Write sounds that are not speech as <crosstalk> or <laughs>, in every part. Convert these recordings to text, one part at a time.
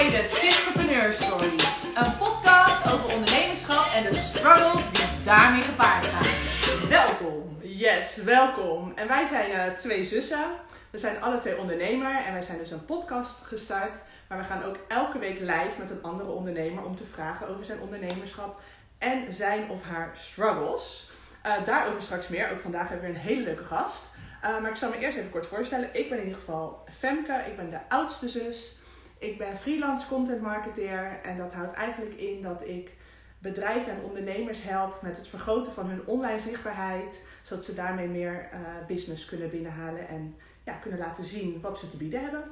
de Sisterpreneur Stories. Een podcast over ondernemerschap en de struggles die daarmee gepaard gaan. Welkom. Yes, welkom. En wij zijn eh, twee zussen. We zijn alle twee ondernemer en wij zijn dus een podcast gestart. Maar we gaan ook elke week live met een andere ondernemer om te vragen over zijn ondernemerschap en zijn of haar struggles. Eh, daarover straks meer. Ook vandaag hebben we een hele leuke gast. Uh, maar ik zal me eerst even kort voorstellen. Ik ben in ieder geval Femke. Ik ben de oudste zus. Ik ben freelance content marketeer. En dat houdt eigenlijk in dat ik bedrijven en ondernemers help met het vergroten van hun online zichtbaarheid. Zodat ze daarmee meer uh, business kunnen binnenhalen en ja, kunnen laten zien wat ze te bieden hebben.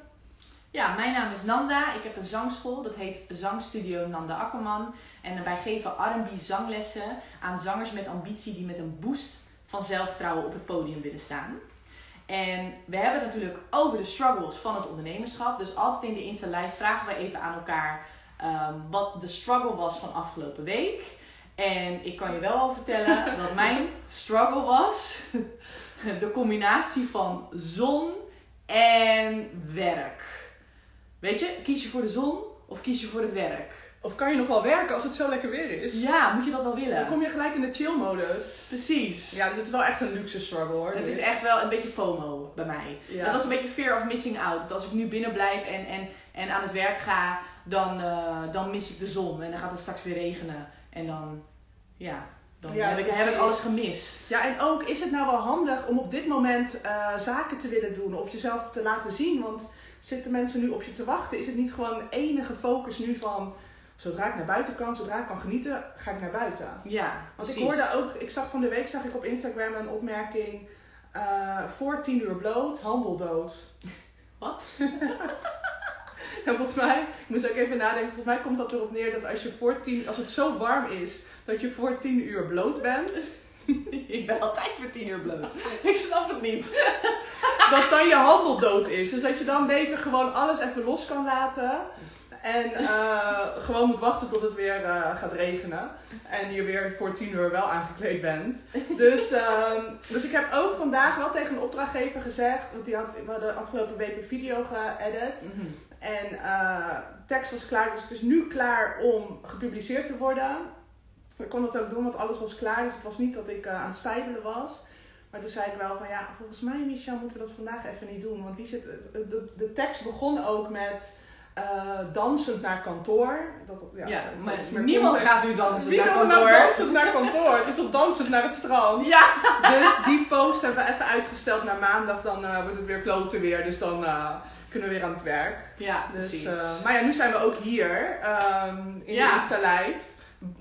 Ja, mijn naam is Nanda. Ik heb een zangschool. Dat heet Zangstudio Nanda Akkerman. En wij geven R&B zanglessen aan zangers met ambitie die met een boost van zelfvertrouwen op het podium willen staan. En we hebben het natuurlijk over de struggles van het ondernemerschap. Dus altijd in de Insta Live vragen we even aan elkaar um, wat de struggle was van afgelopen week. En ik kan je wel al vertellen <laughs> dat mijn struggle was <laughs> de combinatie van zon en werk. Weet je, kies je voor de zon of kies je voor het werk? Of kan je nog wel werken als het zo lekker weer is? Ja, moet je dat wel willen? Dan kom je gelijk in de chill-modus. Precies. Ja, dus het is wel echt een luxe struggle hoor. Het is echt wel een beetje FOMO bij mij. Ja. Dat was een beetje fear of missing out. Dat als ik nu binnen blijf en, en, en aan het werk ga, dan, uh, dan mis ik de zon. En dan gaat het straks weer regenen. En dan, ja, dan ja, heb, ik, heb ik alles gemist. Ja, en ook is het nou wel handig om op dit moment uh, zaken te willen doen of jezelf te laten zien? Want zitten mensen nu op je te wachten? Is het niet gewoon enige focus nu van zodra ik naar buiten kan, zodra ik kan genieten, ga ik naar buiten. Ja, Want ik hoorde ook, ik zag van de week zag ik op Instagram een opmerking. Uh, voor tien uur bloot, handel dood. <laughs> Wat? <laughs> en volgens mij, ik moest ook even nadenken, volgens mij komt dat erop neer dat als je voor tien, als het zo warm is, dat je voor tien uur bloot bent. <laughs> ik ben altijd voor tien uur bloot. ik snap het niet. dat dan je handel dood is. Dus dat je dan beter gewoon alles even los kan laten. En uh, gewoon moet wachten tot het weer uh, gaat regenen. En je weer voor tien uur wel aangekleed bent. Dus, uh, dus ik heb ook vandaag wel tegen een opdrachtgever gezegd. Want die had, we hadden afgelopen week een video geëdit. Mm -hmm. En uh, tekst was klaar. Dus het is nu klaar om gepubliceerd te worden. Ik kon dat ook doen, want alles was klaar. Dus het was niet dat ik aan het spijbelen was. Maar toen zei ik wel van ja, volgens mij Michel moeten we dat vandaag even niet doen. Want die zit, de, de tekst begon ook met... Uh, dansend naar kantoor. Dat, ja, ja maar niemand gaat nu dansen naar kantoor. nou dansend naar kantoor? Het is toch dansend naar het strand? Ja. Dus die post hebben we even uitgesteld naar maandag. Dan uh, wordt het weer kloten weer. Dus dan uh, kunnen we weer aan het werk. Ja, dus, precies. maar ja, nu zijn we ook hier. Um, in ja. de Insta Live.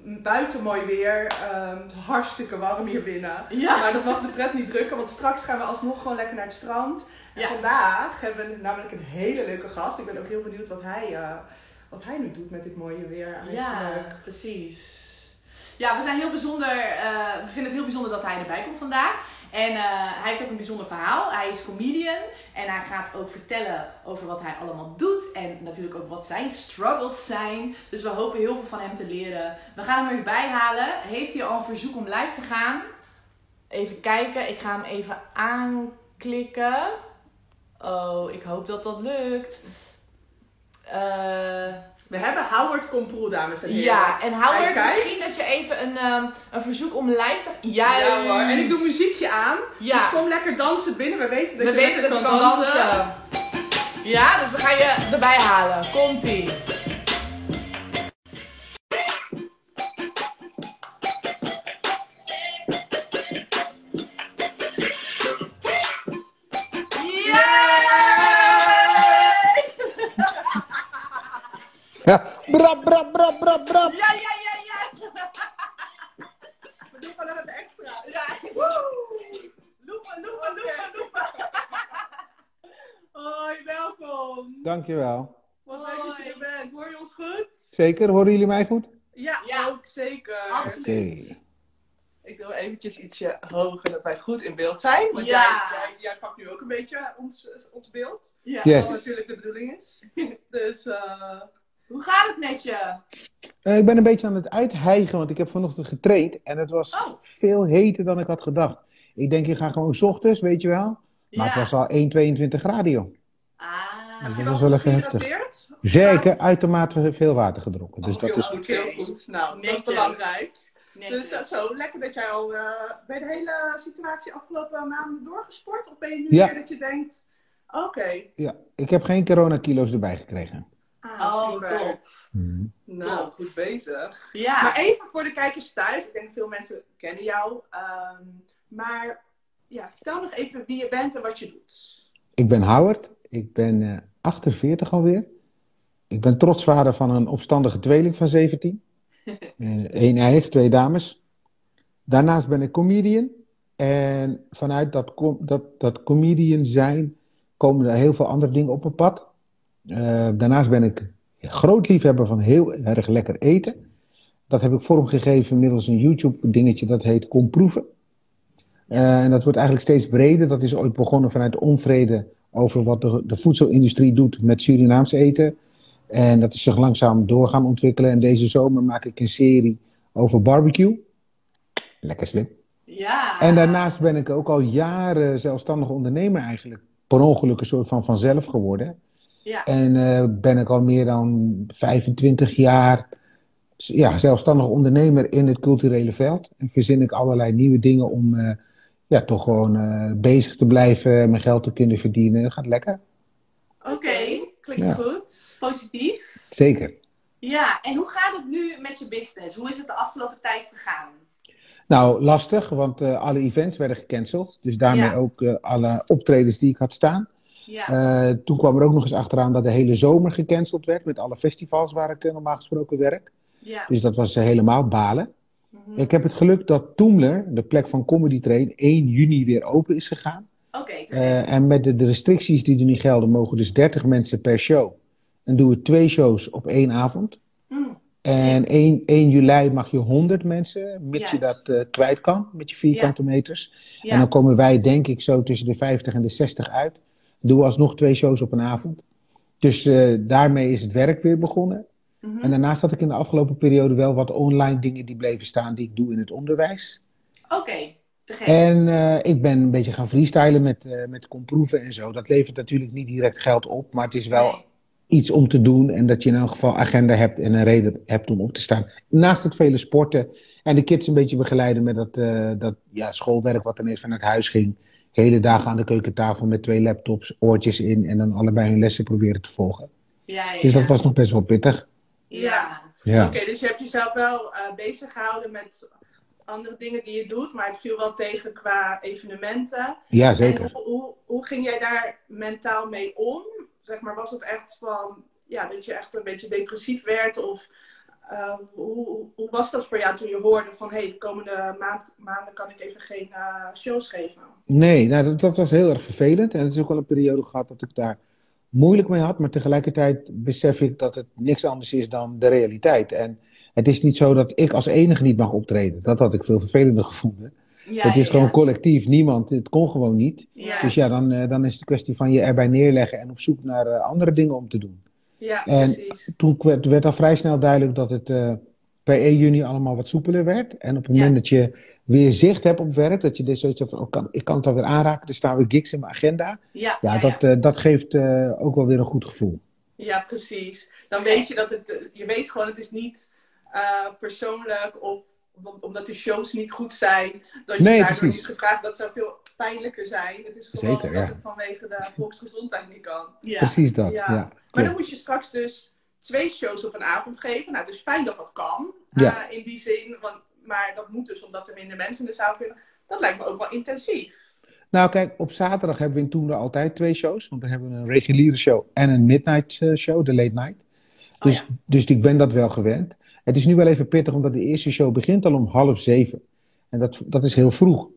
Buiten mooi weer. Um, hartstikke warm hier binnen. Ja. Maar dat mag de pret niet drukken. Want straks gaan we alsnog gewoon lekker naar het strand. En ja. vandaag hebben we namelijk een hele leuke gast. Ik ben ook heel benieuwd wat hij, uh, wat hij nu doet met dit mooie weer. Eigenlijk. Ja, precies. Ja, we zijn heel bijzonder. Uh, we vinden het heel bijzonder dat hij erbij komt vandaag. En uh, hij heeft ook een bijzonder verhaal. Hij is comedian. En hij gaat ook vertellen over wat hij allemaal doet. En natuurlijk ook wat zijn struggles zijn. Dus we hopen heel veel van hem te leren. We gaan hem erbij halen. Heeft hij al een verzoek om live te gaan? Even kijken. Ik ga hem even aanklikken. Oh, ik hoop dat dat lukt. Uh, we hebben Howard Komproe, dames en heren. Ja, en Howard, misschien dat je even een, um, een verzoek om live te... Ja, ja hoor. En ik doe muziekje aan. Ja. Dus kom lekker dansen binnen. We weten dat we je weten dat kan, je kan dansen. dansen. Ja, dus we gaan je erbij halen. Komt-ie. Brap, brap, brap, brap, brap. Ja, ja, ja, ja. We doen gewoon nog even extra. Ja. Woe! Loepa, loepa, loepa, loepa. Hoi, welkom. Dankjewel. Wat leuk dat je er bent. Hoor je ons goed? Zeker, horen jullie mij goed? Ja, ja. ook zeker. Absoluut. Okay. Ik doe eventjes ietsje hoger, dat wij goed in beeld zijn. Want Ja. jij, jij, jij pakt nu ook een beetje ons, ons beeld. Ja. Yes. Wat natuurlijk de bedoeling is. <laughs> dus, eh Hoe gaat het met je? Eh, ik ben een beetje aan het uithijgen, want ik heb vanochtend getraind en het was Oh. veel heter dan ik had gedacht. Ik denk, ik ga gewoon 's ochtends, weet je wel. Maar Ja. het was al 1, 22 graden, joh. Ah, Dus je dat wel was wel even heftig. gehydrateerd? Zeker uitermate veel water gedronken. Dus Oh, dat heel is, goed, heel goed. Nou, dat is Netjes. belangrijk. Netjes. Dus zo, lekker dat jij al uh, bij de hele situatie afgelopen maanden doorgesport? Of ben je nu Ja. weer dat je denkt, oké. Okay. ja, ik heb geen coronakilo's erbij gekregen. Ah, Oh, super. top. Hmm. Nou, Top. goed bezig. Ja. Maar even voor de kijkers thuis. Ik denk veel mensen kennen jou. Um, maar ja, vertel nog even wie je bent en wat je doet. Ik ben Howard. Ik ben uh, 48 alweer. Ik ben trotsvader van een opstandige tweeling van 17. Eén eigen, twee dames. Daarnaast ben ik comedian. En vanuit dat, com dat, dat comedian zijn komen er heel veel andere dingen op mijn pad. Uh, daarnaast ben ik groot liefhebber van heel erg lekker eten. Dat heb ik vormgegeven middels een YouTube-dingetje dat heet Kom Proeven. Uh, en dat wordt eigenlijk steeds breder. Dat is ooit begonnen vanuit onvrede over wat de, de voedselindustrie doet met Surinaams eten. En dat is zich langzaam door gaan ontwikkelen. En deze zomer maak ik een serie over barbecue. Lekker slim. Ja. En daarnaast ben ik ook al jaren zelfstandig ondernemer eigenlijk. Per ongeluk een soort van vanzelf geworden. Ja. En uh, ben ik al meer dan 25 jaar ja, zelfstandig ondernemer in het culturele veld. En verzin ik allerlei nieuwe dingen om uh, ja, toch gewoon uh, bezig te blijven, mijn geld te kunnen verdienen. Dat gaat lekker. Oké, okay, klinkt Ja. goed. Positief. Zeker. Ja, en hoe gaat het nu met je business? Hoe is het de afgelopen tijd vergaan? Nou, lastig, want uh, alle events werden gecanceld. Dus daarmee Ja. ook uh, alle optredens die ik had staan. Ja. Uh, toen kwam er ook nog eens achteraan dat de hele zomer gecanceld werd met alle festivals waar ik uh, normaal gesproken werk. ja. Dus dat was uh, helemaal balen. Mhm. Ik heb het geluk dat Toemler, de plek van Comedy Train, 1 juni weer open is gegaan. Oké. Uh, en met de, de restricties die er nu gelden, mogen dus 30 mensen per show. En doen we twee shows op één avond. Mm. En 1, 1 juli mag je 100 mensen, mits je dat uh, kwijt kan met je vierkante meters. En dan komen wij, denk ik, zo tussen de 50 en de 60 uit. Doen we alsnog twee shows op een avond. Dus uh, daarmee is het werk weer begonnen. Mhm. En daarnaast had ik in de afgelopen periode wel wat online dingen die bleven staan die ik doe in het onderwijs. Oké, te gek. En uh, ik ben een beetje gaan freestylen met, uh, met komproeven en zo. Dat levert natuurlijk niet direct geld op, maar het is wel Nee. iets om te doen. En dat je in elk geval agenda hebt en een reden hebt om op te staan. Naast het vele sporten en de kids een beetje begeleiden met dat, uh, dat ja, schoolwerk wat ineens vanuit huis ging. Hele dagen aan de keukentafel met twee laptops, oortjes in en dan allebei hun lessen proberen te volgen. Ja, ja, Dus dat was nog best wel pittig. Ja. Ja. Oké, dus je hebt jezelf wel uh, bezig gehouden met andere dingen die je doet, maar het viel wel tegen qua evenementen. Ja, En zeker. hoe, hoe, hoe ging jij daar mentaal mee om? Zeg maar, was het echt van, ja, dat je echt een beetje depressief werd? Of uh, hoe, hoe was dat voor jou toen je hoorde van, hey, de komende maand, maanden kan ik even geen uh, shows geven? Nee, nou, dat, dat was heel erg vervelend. En het is ook wel een periode gehad dat ik daar moeilijk mee had. Maar tegelijkertijd besef ik dat het niks anders is dan de realiteit. En het is niet zo dat ik als enige niet mag optreden. Dat had ik veel vervelender <laughs> gevonden. Ja, het is ja, gewoon ja. collectief, niemand. Het kon gewoon niet. Ja. Dus ja, dan, uh, dan is het kwestie van je erbij neerleggen en op zoek naar uh, andere dingen om te doen. Ja, En precies. Toen werd, werd al vrij snel duidelijk dat het uh, per 1 juni allemaal wat soepeler werd. En op het Ja. moment dat je weer zicht hebt op werk, dat je dus zoiets hebt van, oh, kan, ik kan het alweer aanraken, er staan weer gigs in mijn agenda. Ja, Ja, ja, dat, uh, dat geeft uh, ook wel weer een goed gevoel. Ja, precies. Dan weet je dat het, eh, je weet gewoon, het is niet persoonlijk of omdat de shows niet goed zijn, dat je Nee, daardoor precies. niet gevraagd. Dat zou veel pijnlijker zijn. Het is gewoon Zeker, dat ja. het vanwege de volksgezondheid niet kan. ja. Precies dat, Ja. ja. Maar dan moet je straks dus twee shows op een avond geven. Nou, het is fijn dat dat kan. Ja. uh, in die zin. Want, maar dat moet dus omdat er minder mensen in de zaal kunnen. Dat lijkt me ook wel intensief. Nou kijk, op zaterdag hebben we in Toender altijd twee shows. Want dan hebben we een reguliere show en een midnight uh, show, de late night. Dus, ja. dus ik ben dat wel gewend. Het is nu wel even pittig, omdat de eerste show begint al om half zeven. En dat, dat is heel vroeg.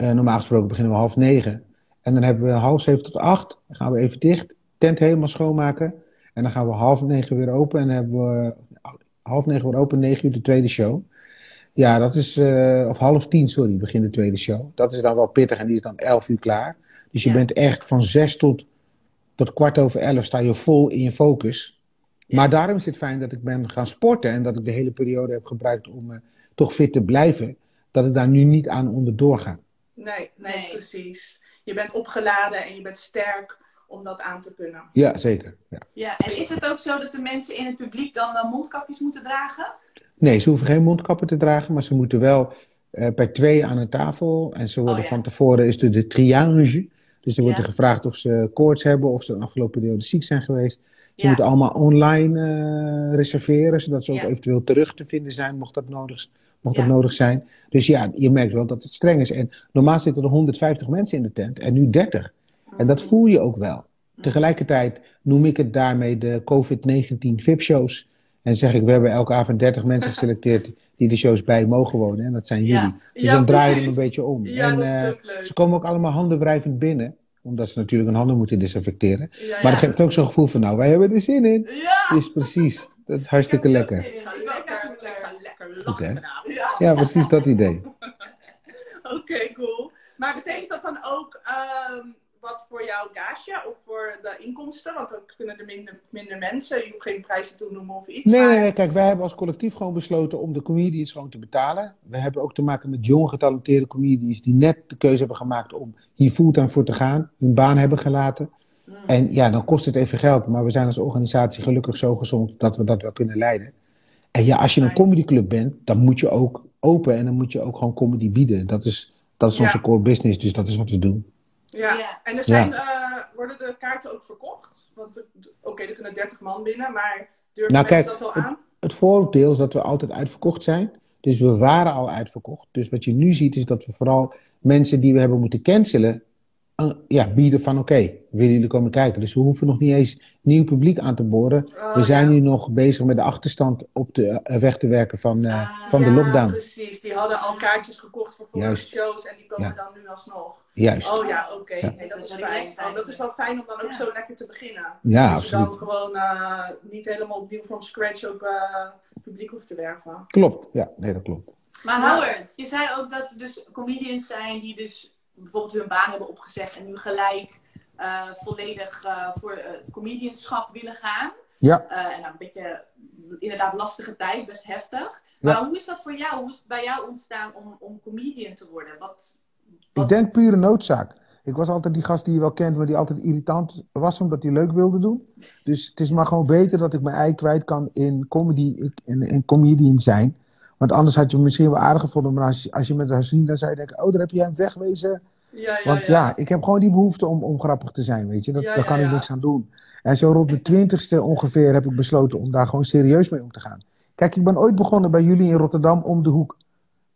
Uh, normaal gesproken beginnen we half negen. En dan hebben we half zeven tot acht. Dan gaan we even dicht, tent helemaal schoonmaken. En dan gaan we half negen weer open. En dan hebben we half negen weer open, negen uur de tweede show. Ja, dat is, uh, of half tien, sorry, begint de tweede show. Dat is dan wel pittig en die is dan elf uur klaar. Dus je Ja. bent echt van zes tot, tot kwart over elf sta je vol in je focus. Ja. Maar daarom is het fijn dat ik ben gaan sporten en dat ik de hele periode heb gebruikt om uh, toch fit te blijven. Dat ik daar nu niet aan onderdoor ga. Nee, nee, Nee. precies. Je bent opgeladen en je bent sterk om dat aan te kunnen. Ja, zeker. Ja. Ja, en is het ook zo dat de mensen in het publiek dan mondkapjes moeten dragen? Nee, ze hoeven geen mondkappen te dragen, maar ze moeten wel uh, bij twee aan een tafel. En ze worden Oh, ja. van tevoren, is er de triage. Dus er wordt Ja. er gevraagd of ze koorts hebben, of ze de afgelopen periode ziek zijn geweest. Ze Ja. moeten allemaal online eh, reserveren, zodat ze ook eventueel terug te vinden zijn, mocht dat nodig, mocht Ja. dat nodig zijn. Dus ja, je merkt wel dat het streng is. En normaal zitten er 150 mensen in de tent en nu 30. En dat voel je ook wel. Tegelijkertijd noem ik het daarmee de COVID-19 VIP-shows. En zeg ik, we hebben elke avond 30 <laughs> mensen geselecteerd die de shows bij mogen wonen. En dat zijn Ja. jullie. Dus Ja, dan draai je hem een beetje om. Ja, en dat is eh, ook leuk. ze komen ook allemaal handenwrijvend binnen. Omdat ze natuurlijk hun handen moeten desinfecteren. Ja, Maar dat geeft ook zo'n gevoel van, nou, wij hebben er zin in. Ja! Dus precies, dat is hartstikke er lekker. Lachen hè? vanavond. Ja. Ja, precies dat idee. <laughs> Oké, cool. Maar betekent dat dan ook ehm, wat voor jouw gage of voor de inkomsten? Want dan kunnen er minder, minder mensen. Je hoeft geen prijzen te noemen of iets. Nee, maar... nee, nee, kijk, wij hebben als collectief gewoon besloten om de comedians gewoon te betalen. We hebben ook te maken met jonge getalenteerde comedians die net de keuze hebben gemaakt om hier fulltime voor te gaan, hun baan hebben gelaten. Mm. En ja, dan kost het even geld, maar we zijn als organisatie gelukkig zo gezond dat we dat wel kunnen leiden. En ja, als je een comedyclub bent, dan moet je ook open en dan moet je ook gewoon comedy bieden. Dat is, dat is Ja. onze core business, dus dat is wat we doen. Ja. Ja. En er zijn, eh, worden de kaarten ook verkocht? Want eh, oké, er kunnen 30 man binnen, maar durven Nou, mensen kijk, dat al aan? Het voordeel is dat we altijd uitverkocht zijn. Dus we waren al uitverkocht. Dus wat je nu ziet is dat we vooral mensen die we hebben moeten cancelen, ja, bieden van oké, willen jullie komen kijken. Dus we hoeven nog niet eens nieuw publiek aan te boren. Oh, we zijn ja. nu nog bezig met de achterstand op de, eh, weg te werken van, eh, Ah, van de Ja, lockdown. precies. Die hadden al kaartjes gekocht voor vorige Juist. shows en die komen Ja. dan nu alsnog. Juist. Oh ja, oké. Ja. Nee, dat Dat is fijn. Oh, dat is wel fijn om dan ook Ja. zo lekker te beginnen. Ja, dat je dan absoluut. gewoon eh, niet helemaal opnieuw from scratch ook eh, publiek hoeft te werven. Klopt. Ja, nee, dat klopt. Maar. Howard, je zei ook dat er dus comedians zijn die dus bijvoorbeeld hun baan hebben opgezegd en nu gelijk eh, volledig eh, voor eh comedianschap willen gaan. Ja. En nou, een beetje inderdaad lastige tijd, best heftig. Ja. Maar hoe is dat voor jou? Hoe is het bij jou ontstaan om, om comedian te worden? Wat, Ik wat- denk pure noodzaak. Ik was altijd die gast die je wel kent, maar die altijd irritant was omdat hij leuk wilde doen. Dus het is maar gewoon beter dat ik mijn ei kwijt kan in comedy, in, in comedian zijn. Want anders had je misschien wel aardig gevonden, maar als je, als je met haar ziet, dan zou je denken, oh, daar heb jij hem wegwezen. Ja, ja, Want ja, ik heb gewoon die behoefte om, om grappig te zijn, weet je. Dat, daar kan ik niks aan doen. En zo rond de twintigste ongeveer heb ik besloten om daar gewoon serieus mee om te gaan. Kijk, ik ben ooit begonnen bij jullie in Rotterdam om de hoek.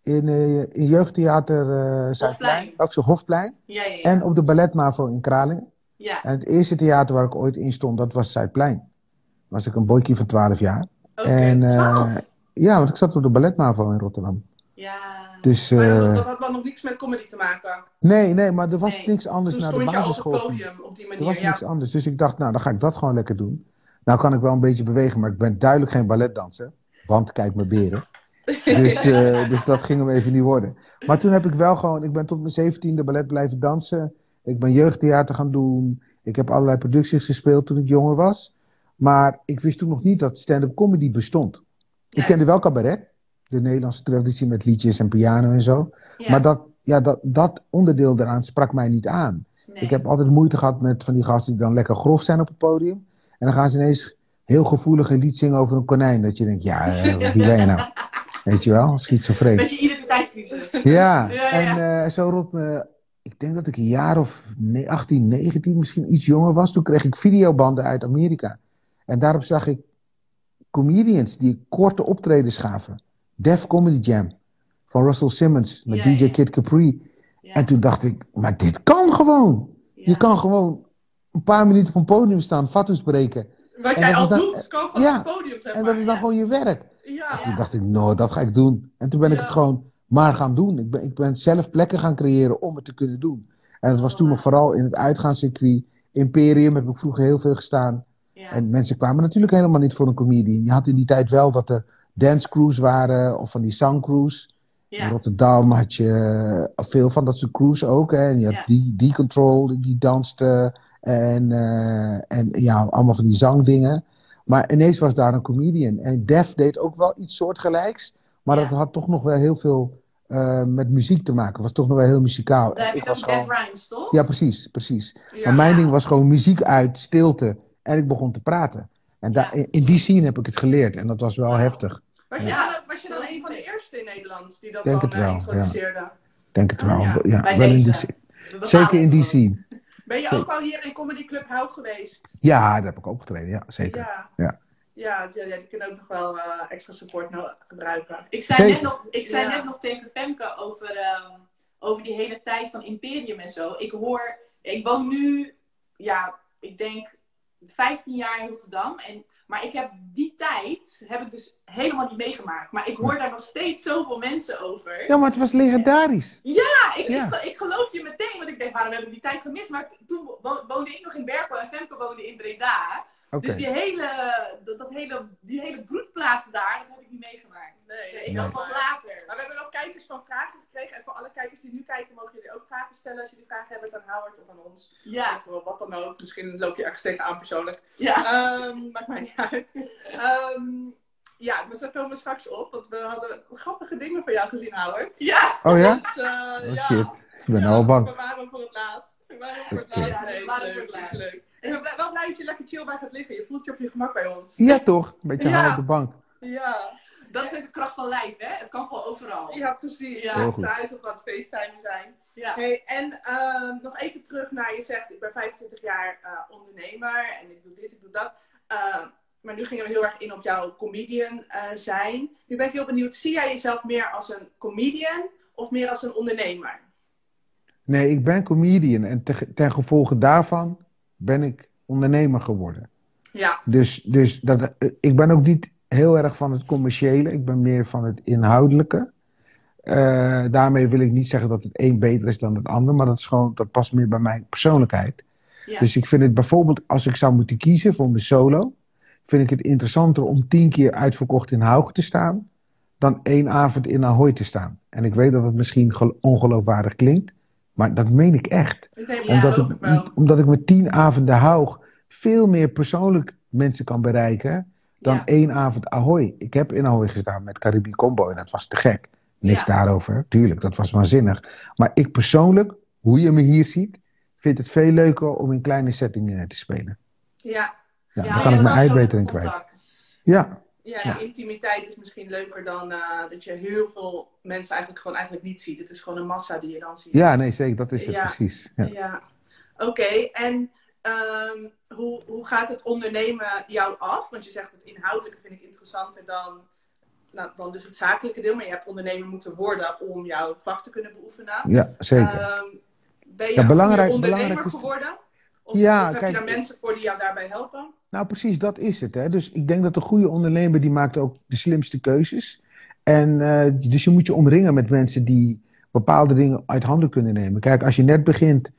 In, eh, in jeugdtheater eh Zuidplein, of zo Hofplein. Ja, ja, ja. En op de Balletmavo in Kralingen. ja. En het eerste theater waar ik ooit in stond, dat was Zuidplein. Was ik een boykie van 12 jaar. En eh. Ja, want ik zat op de Balletmavo in Rotterdam. ja. Dus Maar dat, eh, dat had dan nog niks met comedy te maken. nee, nee, maar er was Nee. niks anders Toen naar de stond je al op het basisschool. podium op die Er manier. was Ja. niks anders. Dus ik dacht, nou, dan ga ik dat gewoon lekker doen. Nou kan ik wel een beetje bewegen, maar ik ben duidelijk geen balletdanser. Want kijk mijn beren. <laughs> Dus, eh, dus dat ging hem even niet worden. Maar toen heb ik wel gewoon, ik ben tot mijn zeventiende ballet blijven dansen. Ik ben jeugdtheater gaan doen. Ik heb allerlei producties gespeeld toen ik jonger was. Maar ik wist toen nog niet dat stand-up comedy bestond. Ik kende wel cabaret. De Nederlandse traditie met liedjes en piano en zo. Ja. Maar dat, ja, dat, dat onderdeel eraan sprak mij niet aan. Nee. Ik heb altijd moeite gehad met van die gasten die dan lekker grof zijn op het podium. En dan gaan ze ineens heel gevoelig een lied zingen over een konijn. Dat je denkt, ja, eh, wie ben je nou? <laughs> Weet je wel, schizofreen. Beetje identiteitscrisis. Ja, Ja, ja. en eh, zo rond me, ik denk dat ik een jaar of ne- 18, 19, misschien iets jonger was. Toen kreeg ik videobanden uit Amerika. En daarop zag ik comedians die korte optredens gaven. Def Comedy Jam van Russell Simmons met Ja, DJ ja. Kid Capri. Ja. En toen dacht ik, maar dit kan gewoon. Je kan gewoon een paar minuten op een podium staan, fatsoes breken. Wat En jij dat al dan- doet, kan van Ja. het podium zeg En maar. dat is dan gewoon je werk. Ja. Ja. Toen dacht ik, nou, dat ga ik doen. En toen ben ik het gewoon maar gaan doen. Ik ben, ik ben zelf plekken gaan creëren om het te kunnen doen. En het was toen nog vooral in het uitgaanscircuit. Imperium heb ik vroeger heel veel gestaan. Ja. En mensen kwamen natuurlijk helemaal niet voor een comedian. Je had in die tijd wel dat er dance crews waren, of van die sound crews. In ja. Rotterdam had je eh, veel van dat soort crews ook. Hè? En je had Ja. die, die Control, die danste. En, eh, en ja, allemaal van die zangdingen. Maar ineens was daar een comedian. En Def deed ook wel iets soortgelijks. Maar Ja. dat had toch nog wel heel veel eh, met muziek te maken. Het was toch nog wel heel muzikaal. Daar heb je Def gewoon- Rhymes, toch? Ja, precies, precies. Ja. Maar mijn ding was gewoon muziek uit, stilte. En ik begon te praten. En daar, Ja. in, die scene heb ik het geleerd. En dat was wel heftig. Was je, Ja. dan, was je dan een van de eerste in Nederland die dat Denk dan het eh, wel, introduceerde? Denk het Oh, wel. ja. Ja, Bij wel in die, zeker in die scene. Ben je Zeker. ook al hier in Comedy Club Hou geweest? Ja, daar heb ik opgetreden. Ja, zeker. Ja. Ja. Ja, ja, ja, die kunnen ook nog wel eh, extra support no- gebruiken. Ik zei, Zeker. net nog, ik zei Ja. net nog tegen Femke over, ehm, over die hele tijd van Imperium en zo. Ik hoor, ik woon nu, ja, ik denk 15 jaar in Rotterdam. En, maar ik heb die tijd, heb ik dus helemaal niet meegemaakt. Maar ik hoor daar nog steeds zoveel mensen over. Ja, maar het was legendarisch. Ja, ik, Ja. Ik, ik geloof je meteen. Want ik denk, waarom heb ik die tijd gemist? Maar toen wo- woonde ik nog in Berkel en Femke woonde in Breda. Dus die hele, dat, dat hele, die hele broedplaats daar, dat heb ik niet meegemaakt. Nee, ik Nee. was nog later. Maar we hebben ook kijkers van vragen gekregen. En voor alle kijkers die nu kijken, mogen jullie ook vragen stellen als jullie vragen hebben aan Howard of aan ons. Ja, Of wat dan ook. Misschien loop je ergens tegenaan persoonlijk. ja. Ehm, maakt mij niet uit. <laughs> Ehm, ja, maar ze komen straks op. Want we hadden grappige dingen van jou gezien, Howard. Ja, Oh ja? Dus, eh, Oh ja. shit. Ik ben Ja, al bang. We waren voor het laatst. We waren voor het laatst. Ja, we Nee, leuk, blij- wel blij dat je lekker chill bij gaat liggen. Je voelt je op je gemak bij ons. Ja, toch? Een beetje Ja. op de bank. Ja, dat is ook de kracht van lijf, hè? Het kan gewoon overal. ja precies. Ja. Thuis of wat FaceTime zijn. Ja. Hey, en ehm, nog even terug naar, je zegt, ik ben 25 jaar eh, ondernemer en ik doe dit, ik doe dat. Ehm, maar nu gingen we heel erg in op jouw comedian eh, zijn. Nu ben ik heel benieuwd, zie jij jezelf meer als een comedian of meer als een ondernemer? Nee, ik ben comedian. En te- ten gevolge daarvan ben ik ondernemer geworden. Ja, Dus, dus dat, eh, ik ben ook niet heel erg van het commerciële. Ik ben meer van het inhoudelijke. Eh, daarmee wil ik niet zeggen dat het een beter is dan het ander. Maar dat, is gewoon, dat past meer bij mijn persoonlijkheid. Ja. Dus ik vind het bijvoorbeeld, als ik zou moeten kiezen voor mijn solo, vind ik het interessanter om tien keer uitverkocht in Hauge te staan, dan één avond in Ahoy te staan. En ik weet dat het misschien gel- ongeloofwaardig klinkt, maar dat meen ik echt. ik denk, Ja, ja, omdat, ik, wel. omdat ik met tien avonden Haug veel meer persoonlijk mensen kan bereiken dan Ja. één avond Ahoy. Ik heb in Ahoy gestaan met Caribbean Combo en dat was te gek. Niks Ja. daarover, tuurlijk, dat was waanzinnig. Maar ik persoonlijk, hoe je me hier ziet, vind het veel leuker om in kleine settingen te spelen. Ja, Ja, Ja, je kan ik mijn ei beter in kwijt. Ja, ja, intimiteit is misschien leuker dan eh, dat je heel veel mensen eigenlijk gewoon eigenlijk niet ziet. Het is gewoon een massa die je dan ziet. ja nee, zeker, dat is het Ja. precies. Ja. Ja, oké. En ehm, hoe, hoe gaat het ondernemen jou af? Want je zegt het inhoudelijke vind ik interessanter dan, nou, dan dus het zakelijke deel. Maar je hebt ondernemer moeten worden om jouw vak te kunnen beoefenen. Ja, zeker. Ehm, ben je Ja, belangrijk- ondernemer belangrijk geworden? Of, Ja, of heb kijk- je daar mensen voor die jou daarbij helpen? Nou, precies, dat is het. Hè? Dus ik denk dat een goede ondernemer, die maakt ook de slimste keuzes. En eh, dus je moet je omringen met mensen die bepaalde dingen uit handen kunnen nemen. Kijk, als je net begint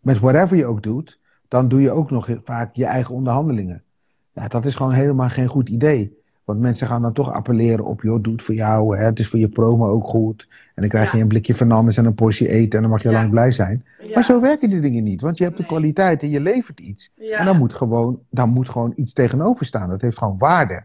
met whatever je ook doet, dan doe je ook nog vaak je eigen onderhandelingen. Dat is gewoon helemaal geen goed idee. Want mensen gaan dan toch appelleren op, joh, doe het voor jou, hè? het is voor je promo ook goed. En dan krijg je een blikje Fernandes en een portie eten en dan mag je Ja. lang blij zijn. Ja, Maar zo werken die dingen niet, want je hebt de Nee. kwaliteit en je levert iets. En dan moet, gewoon, dan moet gewoon iets tegenover staan. Dat heeft gewoon waarde.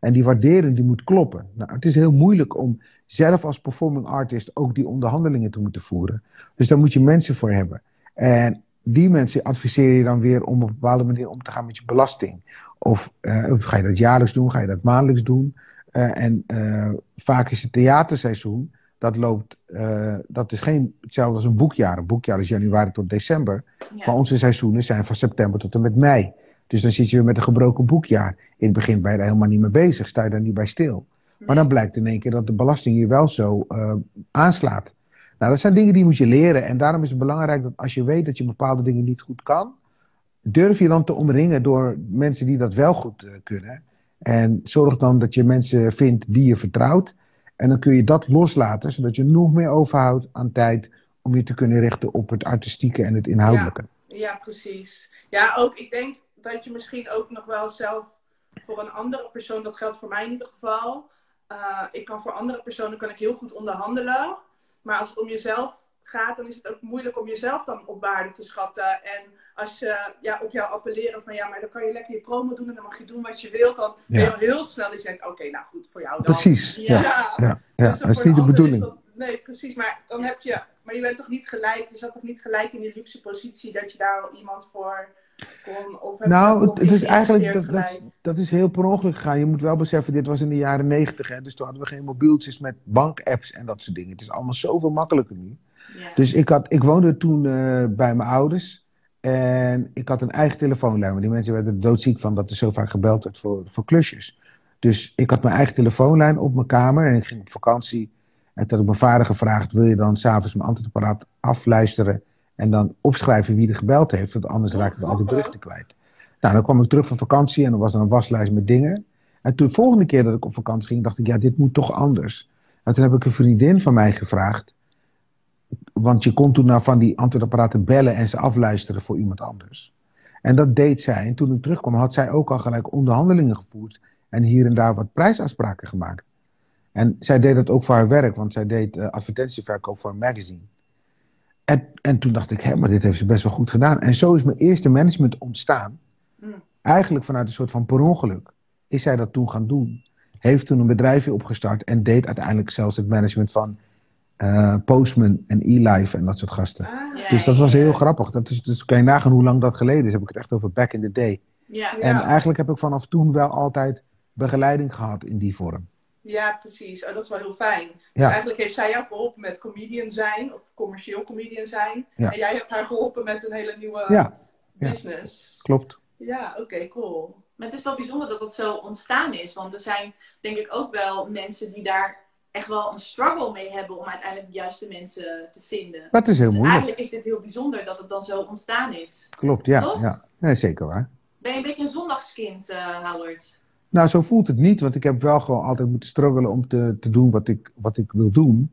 En die waardering die moet kloppen. Nou, het is heel moeilijk om zelf als performing artist ook die onderhandelingen te moeten voeren. Dus daar moet je mensen voor hebben. En die mensen adviseer je dan weer om op een bepaalde manier om te gaan met je belasting. Of, eh, of ga je dat jaarlijks doen, ga je dat maandelijks doen. Eh, en eh, vaak is het theaterseizoen, dat loopt, eh, dat is geen hetzelfde als een boekjaar. Een boekjaar is januari tot december. Ja. Maar onze seizoenen zijn van september tot en met mei. Dus dan zit je weer met een gebroken boekjaar. In het begin ben je daar helemaal niet mee bezig, sta je daar niet bij stil. Maar dan blijkt in één keer dat de belasting hier wel zo eh, aanslaat. Nou, dat zijn dingen die moet je leren. En daarom is het belangrijk dat als je weet dat je bepaalde dingen niet goed kan, durf je dan te omringen door mensen die dat wel goed eh, kunnen. En zorg dan dat je mensen vindt die je vertrouwt. En dan kun je dat loslaten, zodat je nog meer overhoudt aan tijd om je te kunnen richten op het artistieke en het inhoudelijke. Ja, precies. Ja, ook ik denk dat je misschien ook nog wel zelf voor een andere persoon, dat geldt voor mij in ieder geval. eh, ik kan voor andere personen kan ik heel goed onderhandelen. Maar als het om jezelf gaat, dan is het ook moeilijk om jezelf dan op waarde te schatten. En als je ja, op jou appelleren van ja, maar dan kan je lekker je promo doen en dan mag je doen wat je wilt. Dan ben je al heel snel je denkt, oké, nou goed, voor jou dan. Precies, ja. Ja. ja, ja, Dus dat is niet de bedoeling. dat nee, precies. Maar dan heb je, maar je bent toch niet gelijk, je zat toch niet gelijk in die luxe positie dat je daar al iemand voor kon, of Nou, het, is eigenlijk, dat, dat, is- gelijk? dat is heel per ongeluk gegaan. Je moet wel beseffen, dit was in de jaren negentig, hè. Dus toen hadden we geen mobieltjes met bankapps en dat soort dingen. Het is allemaal zoveel makkelijker nu. Dus ik, had, ik woonde toen eh, bij mijn ouders. En ik had een eigen telefoonlijn. Maar die mensen werden er doodziek van dat er zo vaak gebeld werd voor, voor klusjes. Dus ik had mijn eigen telefoonlijn op mijn kamer. En ik ging op vakantie. En toen had ik mijn vader gevraagd: wil je dan s'avonds mijn antwoordapparaat afluisteren? En dan opschrijven wie er gebeld heeft. Want anders raakten we al die berichten kwijt. Nou, dan kwam ik terug van vakantie. En dan was er een waslijst met dingen. En toen de volgende keer dat ik op vakantie ging, dacht ik: ja, dit moet toch anders. En toen heb ik een vriendin van mij gevraagd. Want je kon toen naar van die antwoordapparaten bellen en ze afluisteren voor iemand anders. En dat deed zij. En toen ik terugkwam, had zij ook al gelijk onderhandelingen gevoerd. En hier en daar wat prijsafspraken gemaakt. En zij deed dat ook voor haar werk, want zij deed eh, advertentieverkoop voor een magazine. En, en toen dacht ik, hé, maar dit heeft ze best wel goed gedaan. En zo is mijn eerste management ontstaan. Hmm. Eigenlijk vanuit een soort van per ongeluk. Is zij dat toen gaan doen. Heeft toen een bedrijfje opgestart en deed uiteindelijk zelfs het management van eh, Postman en eLife en dat soort gasten. Ah, Ja, Dus dat was heel ja. grappig. Dat is, dus kan je nagaan hoe lang dat geleden is. Heb ik het echt over back in the day. Ja. Ja. En eigenlijk heb ik vanaf toen wel altijd begeleiding gehad in die vorm. ja, precies. Oh, dat is wel heel fijn. Dus Ja. eigenlijk heeft zij jou geholpen met comedian zijn, of commercieel comedian zijn. Ja. En jij hebt haar geholpen met een hele nieuwe Ja, ja. business. klopt. Ja, oké, cool. Maar het is wel bijzonder dat het zo ontstaan is. Want er zijn denk ik ook wel mensen die daar echt wel een struggle mee hebben om uiteindelijk de juiste mensen te vinden. Dat is heel Dus moeilijk. eigenlijk is dit heel bijzonder dat het dan zo ontstaan is. Klopt, ja. Toch? ja. Nee, zeker waar. Ben je een beetje een zondagskind, eh, Howard? Nou, zo voelt het niet, want ik heb wel gewoon altijd moeten struggelen om te, te doen wat ik, wat ik wil doen.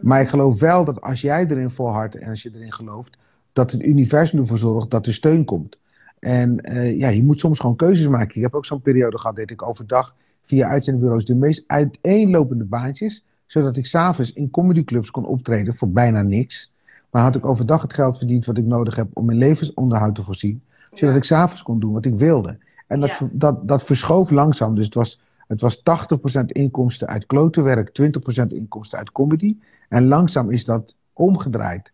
Maar ik geloof wel dat als jij erin volhardt en als je erin gelooft, dat het universum ervoor zorgt dat er steun komt. En eh, ja, je moet soms gewoon keuzes maken. Ik heb ook zo'n periode gehad dat ik overdag via uitzendbureaus de meest uiteenlopende baantjes, zodat ik s'avonds in comedyclubs kon optreden voor bijna niks. Maar had ik overdag het geld verdiend wat ik nodig heb om mijn levensonderhoud te voorzien, zodat Ja. ik s'avonds kon doen wat ik wilde. En dat, Ja. dat, dat verschoof langzaam. Dus het was, het was 80% inkomsten uit klotenwerk, 20% inkomsten uit comedy. En langzaam is dat omgedraaid.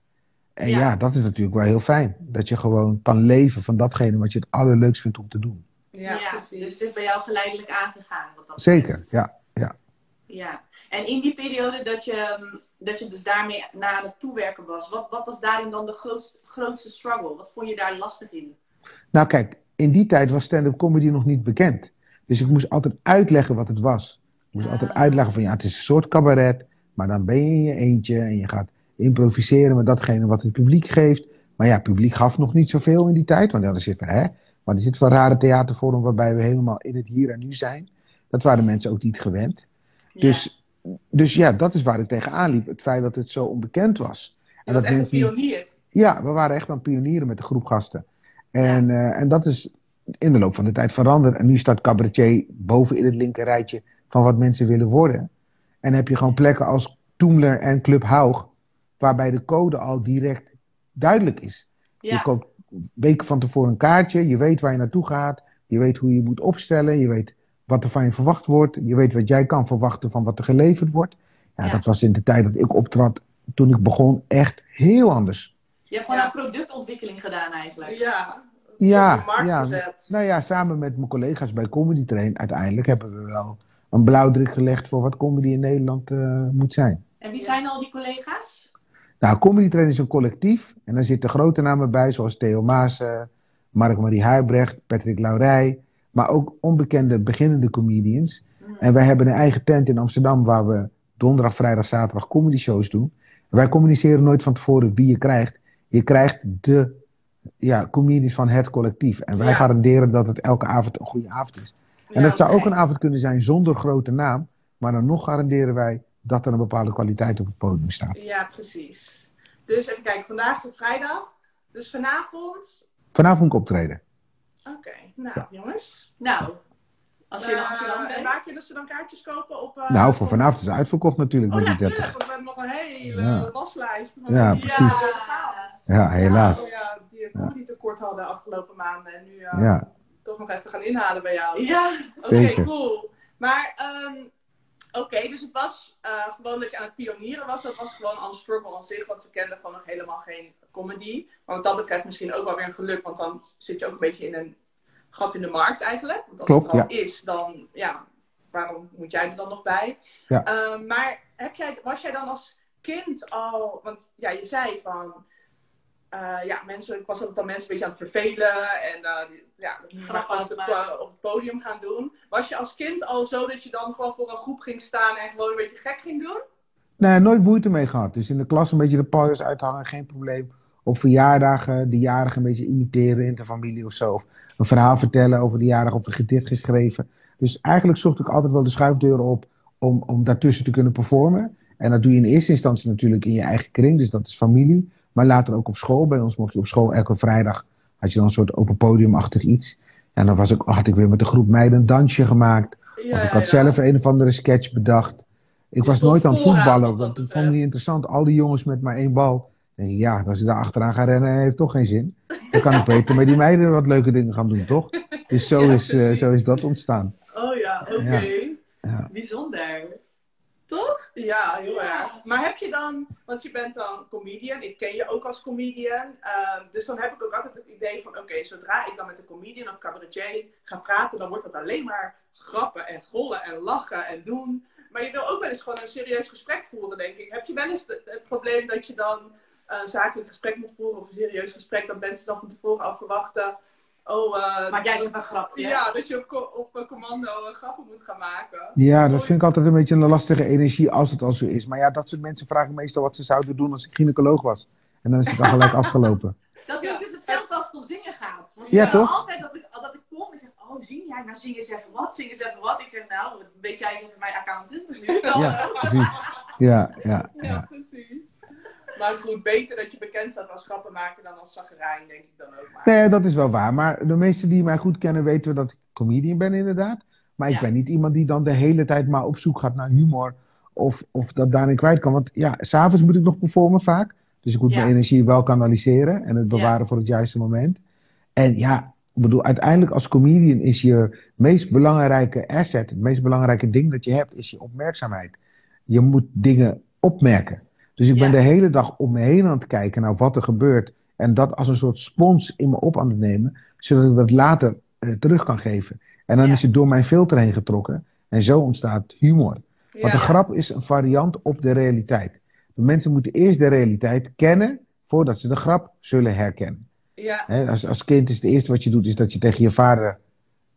En Ja. ja. dat is natuurlijk wel heel fijn. Dat je gewoon kan leven van datgene wat je het allerleukst vindt om te doen. Ja, precies. dus het is bij jou geleidelijk aangegaan. Wat dat Zeker, betreft. ja. ja. Ja, en in die periode dat je, mm, dat je dus daarmee naar aan het toewerken was, wat, wat was daarin dan de grootste, grootste struggle? Wat vond je daar lastig in? Nou kijk, in die tijd was stand-up comedy nog niet bekend. Dus ik moest altijd uitleggen wat het was. Ik moest Ah. altijd uitleggen van ja, het is een soort cabaret. Maar dan ben je in je eentje en je gaat improviseren met datgene wat het publiek geeft. Maar ja, het publiek gaf nog niet zoveel in die tijd. Want dan zit van hè, wat is dit voor rare theatervorm waarbij we helemaal in het hier en nu zijn. Dat waren mensen ook niet gewend. Dus, dus ja, dat is waar ik tegenaan liep. Het feit dat het zo onbekend was. Je was echt een mensen pionier. ja, we waren echt aan pionieren met de groep gasten. En, eh, en dat is in de loop van de tijd veranderd. En nu staat cabaretier boven in het linker rijtje van wat mensen willen worden. En heb je gewoon plekken als Toemler en Club Haug, waarbij de code al direct duidelijk is. Je ja. koopt weken van tevoren een kaartje, je weet waar je naartoe gaat, je weet hoe je moet opstellen, je weet wat er van je verwacht wordt, je weet wat jij kan verwachten van wat er geleverd wordt. Ja, Ja. dat was in de tijd dat ik optrad, toen ik begon, echt heel anders. Je hebt gewoon Ja. een productontwikkeling gedaan eigenlijk. Ja. Ja, Op de markt ja. gezet. Nou ja, samen met mijn collega's bij Comedy Train, uiteindelijk hebben we wel een blauwdruk gelegd voor wat comedy in Nederland eh, moet zijn. En wie zijn al die collega's? Nou, Comedy Train is een collectief en daar zitten grote namen bij, zoals Theo Maas, Mark-Marie Huibrecht, Patrick Laurij, maar ook onbekende beginnende comedians. Hmm. En wij hebben een eigen tent in Amsterdam waar we donderdag, vrijdag, zaterdag comedy shows doen. En wij communiceren nooit van tevoren wie je krijgt. Je krijgt de ja, comedians van het collectief. En wij Ja. garanderen dat het elke avond een goede avond is. En Ja, dat zou ook een avond kunnen zijn zonder grote naam. Maar dan nog garanderen wij dat er een bepaalde kwaliteit op het podium staat. Ja, precies. Dus even kijken, vandaag is het vrijdag. Dus vanavond. Vanavond moet ik optreden. Oké, nou Ja. jongens. Nou, als je in Eh, Amsterdam en bent. waar kunnen ze dan kaartjes kopen? Op, eh, nou, voor vanavond is het uitverkocht natuurlijk Oh met ja, die tuurlijk, 30. want we hebben nog een hele Ja. waslijst. van Ja, die, precies. eh. Ja, helaas. Oh ja, die een comedy tekort hadden de afgelopen maanden. En nu eh, Ja. toch nog even gaan inhalen bij jou. Ja, Oké, cool. Maar ehm, Oké, dus het was uh, gewoon dat je aan het pionieren was. Dat was gewoon al een struggle aan zich, want ze kenden gewoon nog helemaal geen comedy. Maar wat dat betreft misschien ook wel weer een geluk, want dan zit je ook een beetje in een gat in de markt eigenlijk. Want als Klopt, het er al ja. is, dan ja, waarom moet jij er dan nog bij? Ja. Uh, maar heb jij, was jij dan als kind al, want ja, je zei van, uh, ja, mensen, ik was ook dan mensen een beetje aan het vervelen en uh, die, ja, dat gewoon op, het, maar- uh, op het podium gaan doen. Was je als kind al zo dat je dan gewoon voor een groep ging staan en gewoon een beetje gek ging doen? Nee, nooit moeite mee gehad. Dus in de klas een beetje de pooiers uithangen, geen probleem. Op verjaardagen de jarigen een beetje imiteren in de familie of zo. Of een verhaal vertellen over de jarige of een gedicht geschreven. Dus eigenlijk zocht ik altijd wel de schuifdeuren op om, om daartussen te kunnen performen. En dat doe je in eerste instantie natuurlijk in je eigen kring, dus dat is familie. Maar later ook op school. Bij ons mocht je op school elke vrijdag, had je dan een soort open podiumachtig iets. En dan was ik, had ik weer met een groep meiden een dansje gemaakt. Ja, Of ik had zelf een of andere sketch bedacht. Ik Je was nooit aan vooraan, voetballen, want dat vond ik niet interessant. Al die jongens met maar één bal. Ik, ja, als ik daar achteraan ga rennen, heeft toch geen zin. Dan kan ik beter met die meiden wat leuke dingen gaan doen, toch? Dus zo, <laughs> is, eh, zo is dat ontstaan. Oh ja, oké. Ja. Bijzonder. Toch? Ja, heel Ja. erg. Maar heb je dan, want je bent dan comedian, ik ken je ook als comedian, ehm, dus dan heb ik ook altijd het idee van, oké, zodra ik dan met een comedian of cabaretier ga praten, dan wordt dat alleen maar grappen en gollen en lachen en doen. Maar je wil ook wel eens gewoon een serieus gesprek voeren, denk ik. Heb je wel eens de- het probleem dat je dan een zakelijk gesprek moet voeren of een serieus gesprek, dat mensen dan van tevoren al verwachten, oh, eh, Maar jij zegt een grapje. ja, dat je op, op eh, commando eh, grappen moet gaan maken. Ja, dat vind ik altijd een beetje een lastige energie als het al zo is. Maar ja, dat soort mensen vragen meestal wat ze zouden doen als ik gynaecoloog was. En dan is het dan gelijk <laughs> afgelopen. Dat doe ik dus hetzelfde als het om zingen gaat. Want Ja, toch? altijd dat ik, dat ik kom en zeg, oh zing jij? Nou zing eens even wat, zing eens even wat. Ik zeg, nou, weet jij eens even mijn accountant? Dus nu Ja, <laughs> precies. Ja, ja, Ja, ja. precies. Maar goed, beter dat je bekend staat als grappenmaker dan als zagerijn, denk ik dan ook maar. Nee, dat is wel waar. Maar de meesten die mij goed kennen weten dat ik comedian ben inderdaad. Maar ik Ja. ben niet iemand die dan de hele tijd maar op zoek gaat naar humor. Of, of dat daarin kwijt kan. Want ja, s'avonds moet ik nog performen vaak. Dus ik moet Ja. mijn energie wel kanaliseren. En het bewaren voor het juiste moment. En ja, ik bedoel, uiteindelijk als comedian is je meest belangrijke asset. Het meest belangrijke ding dat je hebt, is je opmerkzaamheid. Je moet dingen opmerken. Dus ik ben Ja. de hele dag om me heen aan het kijken naar wat er gebeurt. En dat als een soort spons in me op aan het nemen, zodat ik dat later eh, terug kan geven. En dan Ja. is het door mijn filter heen getrokken. En zo ontstaat humor. Want een grap is een variant op de realiteit. De mensen moeten eerst de realiteit kennen voordat ze de grap zullen herkennen. Ja, als, als kind is het eerste wat je doet, is dat je tegen je vader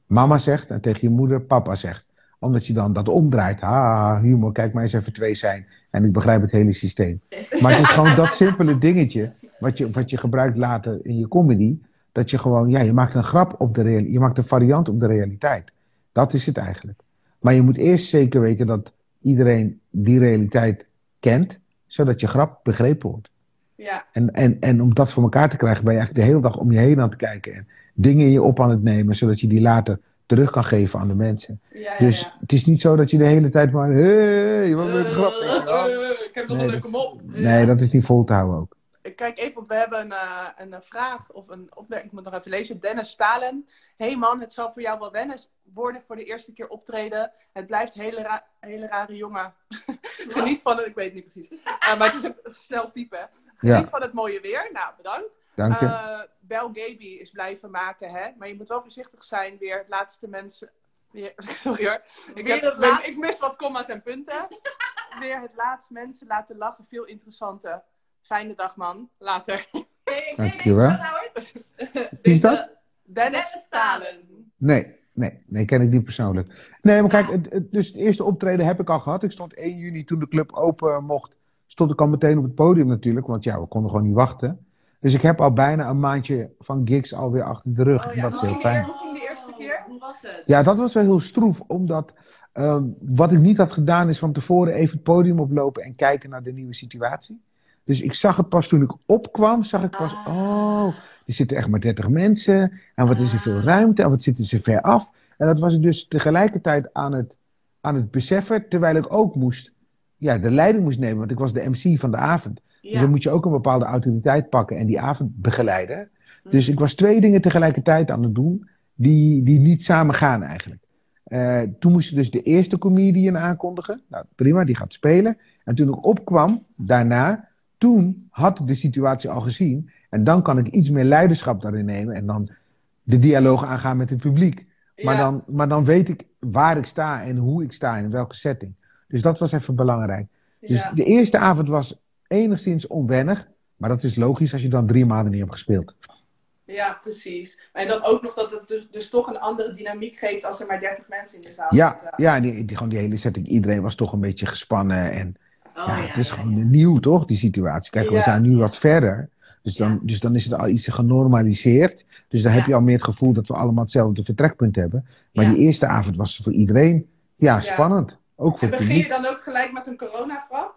mama zegt en tegen je moeder papa zegt. Omdat je dan dat omdraait. Ha, humor, kijk maar eens even twee zijn. En ik begrijp het hele systeem. Maar het is gewoon dat <laughs> simpele dingetje, wat je, wat je gebruikt later in je comedy. Dat je gewoon, ja, je maakt een grap op de realiteit. Je maakt een variant op de realiteit. Dat is het eigenlijk. Maar je moet eerst zeker weten dat iedereen die realiteit kent, zodat je grap begrepen wordt. ja, En, en, en om dat voor elkaar te krijgen, ben je eigenlijk de hele dag om je heen aan het kijken. En dingen in je op aan het nemen, zodat je die later terug kan geven aan de mensen. ja. Dus ja. het is niet zo dat je de hele tijd maar. Hé, hey, wat een grap. Eh, ik heb nog Nee, een leuke mop. Nee, dat is niet vol te houden ook. Kijk even, we hebben een, eh, een eh, vraag of een opmerking, ik moet nog even lezen. Dennis Stalen. Hey man, het zal voor jou wel wennen worden voor de eerste keer optreden. Het blijft hele, ra- hele rare jongen. <laughs> Geniet van het, ik weet het niet precies. Eh, maar het is een snel type. Geniet van het mooie weer. Nou, bedankt. Dank je. Bel Gaby is blijven maken, hè? Maar je moet wel voorzichtig zijn. Weer het laatste mensen. Weer, <laughs> sorry hoor. Ik, heb, laat- ik mis wat comma's en punten. <laughs> Weer het laatst mensen laten lachen. Veel interessante. Fijne dag, man. Later. Je Dankjewel. <laughs> Wie is dat? Dennis Dennis Stalen. Nee, nee, nee, ken ik niet persoonlijk. Nee, maar kijk, het, het- dus het eerste optreden heb ik al gehad. Ik stond 1 juni toen de club open mocht. Stond ik al meteen op het podium natuurlijk, want ja, we konden gewoon niet wachten. Dus ik heb al bijna een maandje van gigs alweer achter de rug. Oh en ja, dat is heel fijn. Hoe ging de eerste keer? Hoe was het? Ja, dat was wel heel stroef, omdat ehm, wat ik niet had gedaan is van tevoren even het podium oplopen en kijken naar de nieuwe situatie. Dus ik zag het pas toen ik opkwam, zag ik pas, Ah. oh, er zitten echt maar 30 mensen en wat is er veel ruimte en wat zitten ze ver af. En dat was ik dus tegelijkertijd aan het, aan het beseffen, terwijl ik ook moest, ja, de leiding moest nemen, want ik was de MC van de avond. Dus dan moet je ook een bepaalde autoriteit pakken en die avond begeleiden. Hm. Dus ik was twee dingen tegelijkertijd aan het doen die, die niet samen gaan eigenlijk. Eh, toen moest je dus de eerste comedian aankondigen. Nou, prima, die gaat spelen. En toen ik opkwam, daarna, toen had ik de situatie al gezien. En dan kan ik iets meer leiderschap daarin nemen. En dan de dialoog aangaan met het publiek. Maar, Ja. dan, maar dan weet ik waar ik sta en hoe ik sta en in welke setting. Dus dat was even belangrijk. Dus ja. de eerste avond was enigszins onwennig. Maar dat is logisch als je dan drie maanden niet hebt gespeeld. Ja, precies. En dan ook nog dat het dus, dus toch een andere dynamiek geeft als er maar 30 mensen in de zaal Ja, zitten. ja die, die, gewoon die hele setting. Iedereen was toch een beetje gespannen. En Oh, ja, ja, het is ja, gewoon nieuw, toch, die situatie. Kijk, we zijn nu wat verder. Dus dan, dus dan is het al iets genormaliseerd. Dus dan heb je al meer het gevoel dat we allemaal hetzelfde vertrekpunt hebben. Maar die eerste avond was voor iedereen ja, spannend. Ook voor En begin je dan ook gelijk met een coronagrap?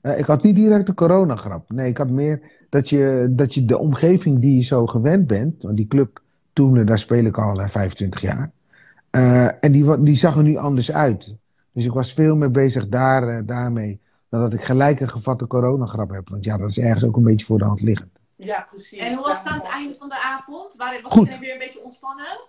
Eh, ik had niet direct een coronagrap. Nee, ik had meer dat je, dat je de omgeving die je zo gewend bent. Want die club toen, daar speel ik al eh, 25 jaar. Eh, en die, die zag er nu anders uit. Dus ik was veel meer bezig daar, eh, daarmee. Dan dat ik gelijk een gevatte coronagrap heb. Want ja, dat is ergens ook een beetje voor de hand liggend. Ja, precies. En hoe was het aan het einde van de avond? Was Goed. iedereen weer een beetje ontspannen?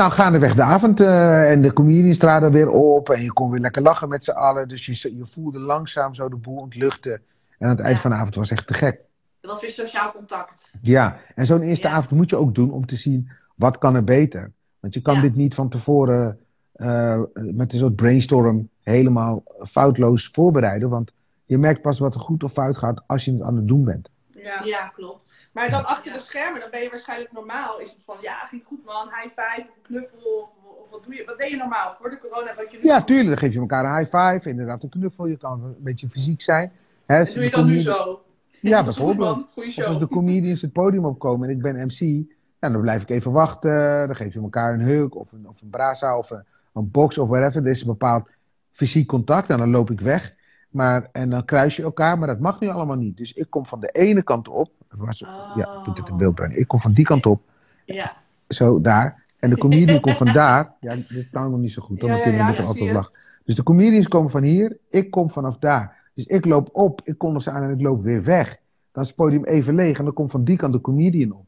Nou, gaandeweg de avond eh, en de comedians traden weer op en je kon weer lekker lachen met z'n allen. Dus je, je voelde langzaam zo de boel ontluchten. En aan het eind van de avond was echt te gek. Er was weer sociaal contact. Ja, en zo'n eerste Ja. avond moet je ook doen om te zien wat kan er beter. Want je kan Ja. dit niet van tevoren eh, met een soort brainstorm helemaal foutloos voorbereiden. Want je merkt pas wat er goed of fout gaat als je het aan het doen bent. Ja. Ja, klopt. Maar dan achter Ja. de schermen, dan ben je waarschijnlijk normaal. Is het van, ja, ging goed man, high five of een knuffel. Of, of wat doe je? Wat deed je normaal voor de corona? Wat je nu Ja, doet? tuurlijk, dan geef je elkaar een high five, inderdaad een knuffel. Je kan een beetje fysiek zijn. Hè, Dat doe je dan nu zo. Ja, Dat is goed, bijvoorbeeld. Of als de comedians het podium opkomen en ik ben MC, dan blijf ik even wachten. Dan geef je elkaar een hug of een, of een brasa of een, een box of whatever. Er is een bepaald fysiek contact en dan loop ik weg. Maar, en dan kruis je elkaar, maar dat mag nu allemaal niet. Dus ik kom van de ene kant op. Was, Ja, ik moet het in beeld brengen. Ik kom van die kant op, Ja. zo daar. En de comedian komt van daar. Ja, dit kan ik nog niet zo goed. Ja, Dan ja, ja, moeten ik altijd lachen. Dus de comedians komen van hier, ik kom vanaf daar. Dus ik loop op, ik kondig ze aan en ik loop weer weg. Dan is het podium even leeg en dan komt van die kant de comedian op.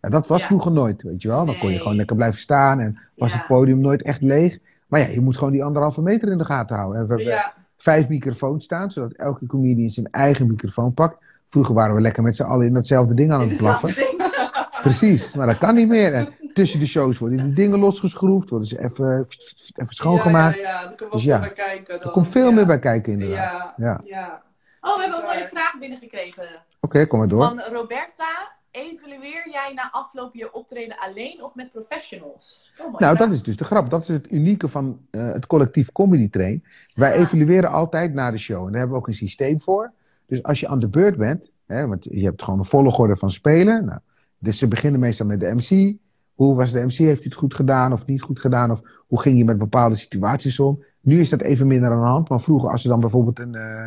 Ja, dat was Ja. vroeger nooit, weet je wel. Dan kon je gewoon lekker blijven staan en was Ja. het podium nooit echt leeg. Maar ja, je moet gewoon die anderhalve meter in de gaten houden. En we Ja, vijf microfoons staan, zodat elke comedian zijn eigen microfoon pakt. Vroeger waren we lekker met z'n allen in datzelfde ding aan het blaffen. Precies, maar dat kan niet meer. En tussen de shows worden die dingen losgeschroefd, worden ze even, even schoongemaakt. Ja, ja, ja. Er komt wel Dus veel ja, bij kijken. Er komt veel ja. meer bij kijken inderdaad. Ja, Ja. ja. Oh, we hebben een mooie vraag binnengekregen. Oké, kom maar door. Van Roberta. Evalueer jij na afloop je optreden alleen of met professionals? Oh, Nou, dat is dus de grap. Dat is het unieke van eh, het collectief Comedy Train. Wij Ja. evalueren altijd na de show. En daar hebben we ook een systeem voor. Dus als je aan de beurt bent, hè, want je hebt gewoon een volgorde van spelen. Nou, dus ze beginnen meestal met de MC. Hoe was de MC? Heeft hij het goed gedaan of niet goed gedaan? Of hoe ging je met bepaalde situaties om? Nu is dat even minder aan de hand. Maar vroeger, als er dan bijvoorbeeld een, eh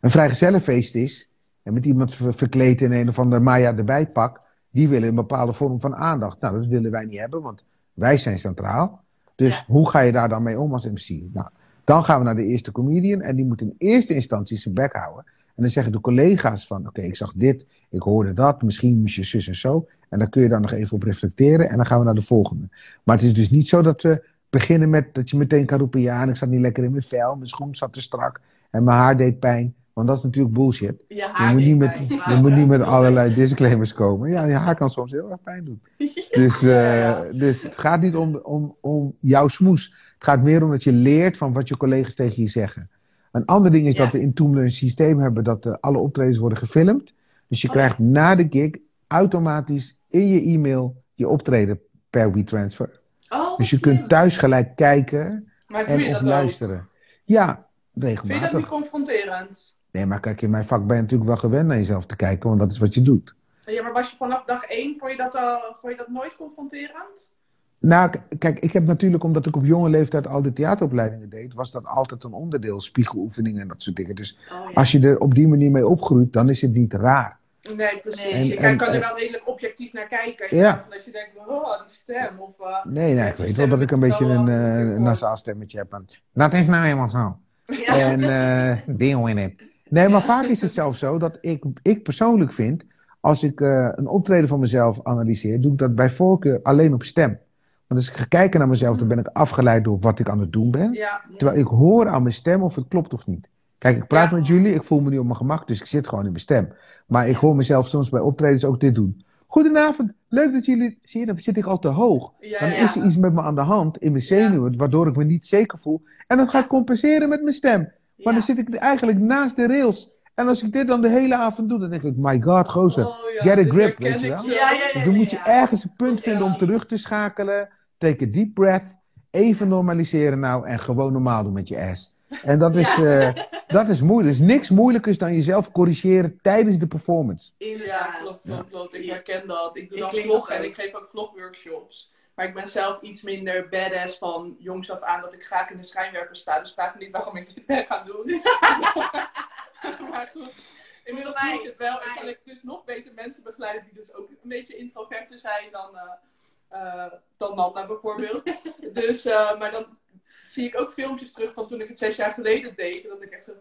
een vrijgezellenfeest is. En met iemand ver- verkleed in een of ander Maya erbij pak. Die willen een bepaalde vorm van aandacht. Nou, dat willen wij niet hebben, want wij zijn centraal. Dus Ja. hoe ga je daar dan mee om als MC? Nou, dan gaan we naar de eerste comedian. En die moet in eerste instantie zijn bek houden. En dan zeggen de collega's van, oké, ik zag dit, ik hoorde dat, misschien moest je zus en zo. En dan kun je daar nog even op reflecteren en dan gaan we naar de volgende. Maar het is dus niet zo dat we beginnen met dat je meteen kan roepen, ja, en ik zat niet lekker in mijn vel, mijn schoen zat te strak en mijn haar deed pijn. Want dat is natuurlijk bullshit. Je moet, niet met, je moet niet met <laughs> allerlei disclaimers komen. Ja, je haar kan soms heel erg pijn doen. <laughs> Dus, eh, dus het gaat niet om, om, om jouw smoes. Het gaat meer om dat je leert van wat je collega's tegen je zeggen. Een ander ding is Ja. dat we in Toomler een systeem hebben dat eh, alle optredens worden gefilmd. Dus je Oh, krijgt na de gig automatisch in je e-mail je optreden per WeTransfer. Oh, Dus je slim. kunt thuis gelijk kijken Maar en of ook? luisteren. Ja, Vind je dat niet regelmatig. confronterend? Nee, maar kijk, in mijn vak ben je natuurlijk wel gewend naar jezelf te kijken, want dat is wat je doet. Ja, maar was je vanaf dag één, vond je dat, al, vond je dat nooit confronterend? Nou, kijk, ik heb natuurlijk, omdat ik op jonge leeftijd al die theateropleidingen deed, was dat altijd een onderdeel, spiegeloefeningen en dat soort dingen. Dus Oh, ja. als je er op die manier mee opgroeit, dan is het niet raar. Nee, precies. Nee. je En- kan, en- kan er en- wel redelijk objectief naar kijken. In Ja. plaats van dat je denkt, oh, die stem. Of, eh, Nee, nee, ik weet wel dat ik een beetje een eh, natuurlijk nasaal stemmetje heb. En, dat is nou helemaal zo. Ja. En eh <laughs> deal in it. Nee, maar vaak is het zelfs zo dat ik, ik persoonlijk vind, als ik eh, een optreden van mezelf analyseer, doe ik dat bij voorkeur alleen op stem. Want als ik ga kijken naar mezelf, dan ben ik afgeleid door wat ik aan het doen ben. Ja, Terwijl ik hoor aan mijn stem of het klopt of niet. Kijk, ik praat Ja. met jullie, ik voel me niet op mijn gemak, dus ik zit gewoon in mijn stem. Maar ik hoor mezelf soms bij optredens ook dit doen. Goedenavond, leuk dat jullie... Zie je, dan zit ik al te hoog. ja, Dan is er iets met me aan de hand, in mijn zenuwen, waardoor ik me niet zeker voel. En dan ga ik compenseren met mijn stem. Maar Ja. dan zit ik eigenlijk naast de rails. En als ik dit dan de hele avond doe, dan denk ik, my god, gozer. Oh, ja, get a grip, weet je wel? zo. Ja, ja, Dus dan moet je ja. ergens een punt vinden om terug te schakelen. Take a deep breath. Even normaliseren nou en gewoon normaal doen met je ass. En dat is, eh, dat is moeilijk. Er is niks moeilijkers dan jezelf corrigeren tijdens de performance. Ja, Inderdaad. klopt, klopt, klopt. Ik herken dat. Ik doe Ik dan klink vlog dat en ik geef ook vlogworkshops. Maar ik ben zelf iets minder badass van jongs af aan dat ik graag in de schijnwerper sta. Dus vraag me niet waarom ik dit ben gaan doen. <laughs> <laughs> maar goed. Inmiddels doe ik het wel. En kan ik dus nog beter mensen begeleiden die dus ook een beetje introverter zijn dan, eh dan Nanda bijvoorbeeld. <laughs> dus, eh, maar dan zie ik ook filmpjes terug van toen ik het zes jaar geleden deed. En dat ik echt zo...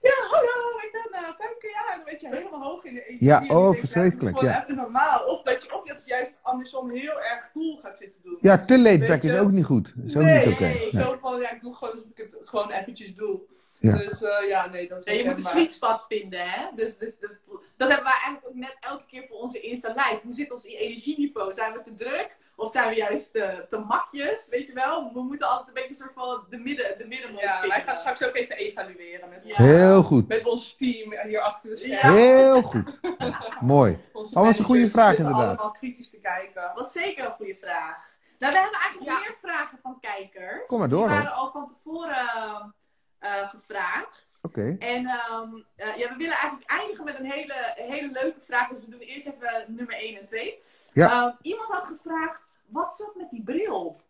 Ja, hallo, ik ben uh, Femke. Ja, en dan weet je helemaal hoog in de energie. Ja, oh, denk, verschrikkelijk, Gewoon ja. even normaal. Of dat je, of dat je juist andersom heel erg cool gaat zitten doen. Ja, te laid back is ook niet goed. Is ook nee, niet oké. nee, Nee. zo van, ja, ik doe gewoon alsof ik het gewoon eventjes doe. Ja. Dus eh, ja, nee, dat is Ja, je moet een sweet spot vinden, hè? Dus, dus dat, dat hebben wij eigenlijk ook net elke keer voor onze Insta Live. Hoe zit ons energieniveau? Zijn we te druk? Of zijn we juist te, te makjes? Weet je wel? We moeten altijd een beetje een soort van de, midden, de middenmoot Ja, wij gaan straks ook even evalueren met, Ja. Heel goed. met ons team hier achter de Ja. schermen. Heel goed. <laughs> Mooi. Oh, dat is een goede vraag, inderdaad. allemaal kritisch te kijken. Dat was zeker een goede vraag. Nou, we hebben eigenlijk Ja. meer vragen van kijkers. Kom maar door, Die hoor. waren al van tevoren eh, gevraagd. Oké. En ehm, eh, ja, we willen eigenlijk eindigen met een hele, hele leuke vraag. Dus we doen eerst even nummer 1 en 2. Ja. Ehm, iemand had gevraagd, wat zat met die bril?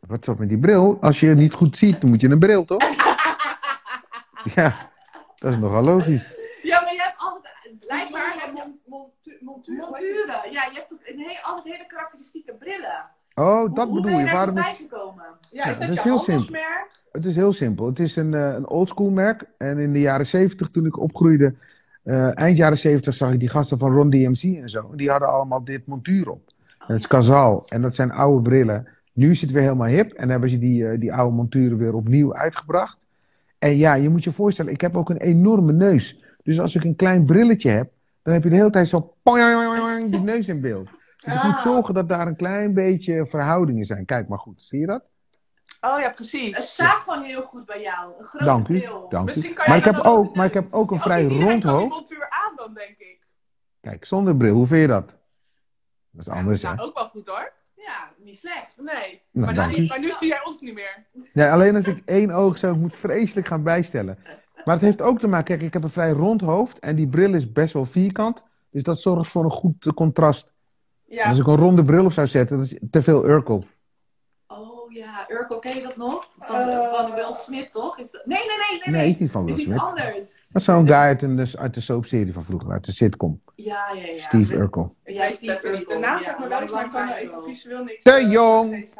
Wat is dat met die bril? Als je het niet goed ziet, dan moet je een bril, toch? <laughs> Ja, dat is nogal logisch. Ja, maar je hebt altijd, blijkbaar heb je monturen. Ja, je hebt een heel, altijd hele karakteristieke brillen. Oh, dat hoe, hoe bedoel ben je. je Waarom bij is... gekomen? Ja, is dat dat, is je heel handelsmerk? Het is heel simpel. Het is een, eh, een oldschool merk. En in de jaren 70, toen ik opgroeide, eh, eind jaren 70, zag ik die gasten van Ron DMC en zo. Die hadden allemaal dit montuur op. En dat is Casal. En dat zijn oude brillen. Nu is het weer helemaal hip. En hebben ze die, eh, die oude monturen weer opnieuw uitgebracht. En ja, je moet je voorstellen, ik heb ook een enorme neus. Dus als ik een klein brilletje heb, dan heb je de hele tijd zo die neus in beeld. Dus ik moet Ah. zorgen dat daar een klein beetje verhoudingen zijn. Kijk maar goed, zie je dat? Oh ja, Het precies. staat gewoon heel goed bij jou. Een grote Dank u. bril. Dank u. Kan Maar ik, heb ook, maar ik heb ook een vrij rond kan die hoofd. montuur aan dan, denk ik. Kijk, zonder bril, hoe vind je dat? Dat is anders, hè? Nou, ook wel goed hoor. Ja, niet slecht. Nee. Nou, maar, dus, u. maar nu zie jij ons niet meer. Nee, alleen als ik één oog zou, ik moet vreselijk gaan bijstellen. Maar het heeft ook te maken, kijk, ik heb een vrij rond hoofd en die bril is best wel vierkant. Dus dat zorgt voor een goed contrast. Ja. Als ik een ronde bril op zou zetten, dat is te veel Urkel. Oh ja, Urkel, ken je dat nog? Van, Eh. van Will Smith, toch? Is dat... Nee, nee, nee, nee. Nee, niet van Will is iets Smith. anders. Dat is zo'n guy uit, een, uit de soapserie van vroeger, uit de sitcom. Ja, ja, ja. Steve Met- Urkel. Ja, Steve niet. De Urkel, naam ja, zegt me wel iets, maar ik kan er even visueel niks Te eh, jong.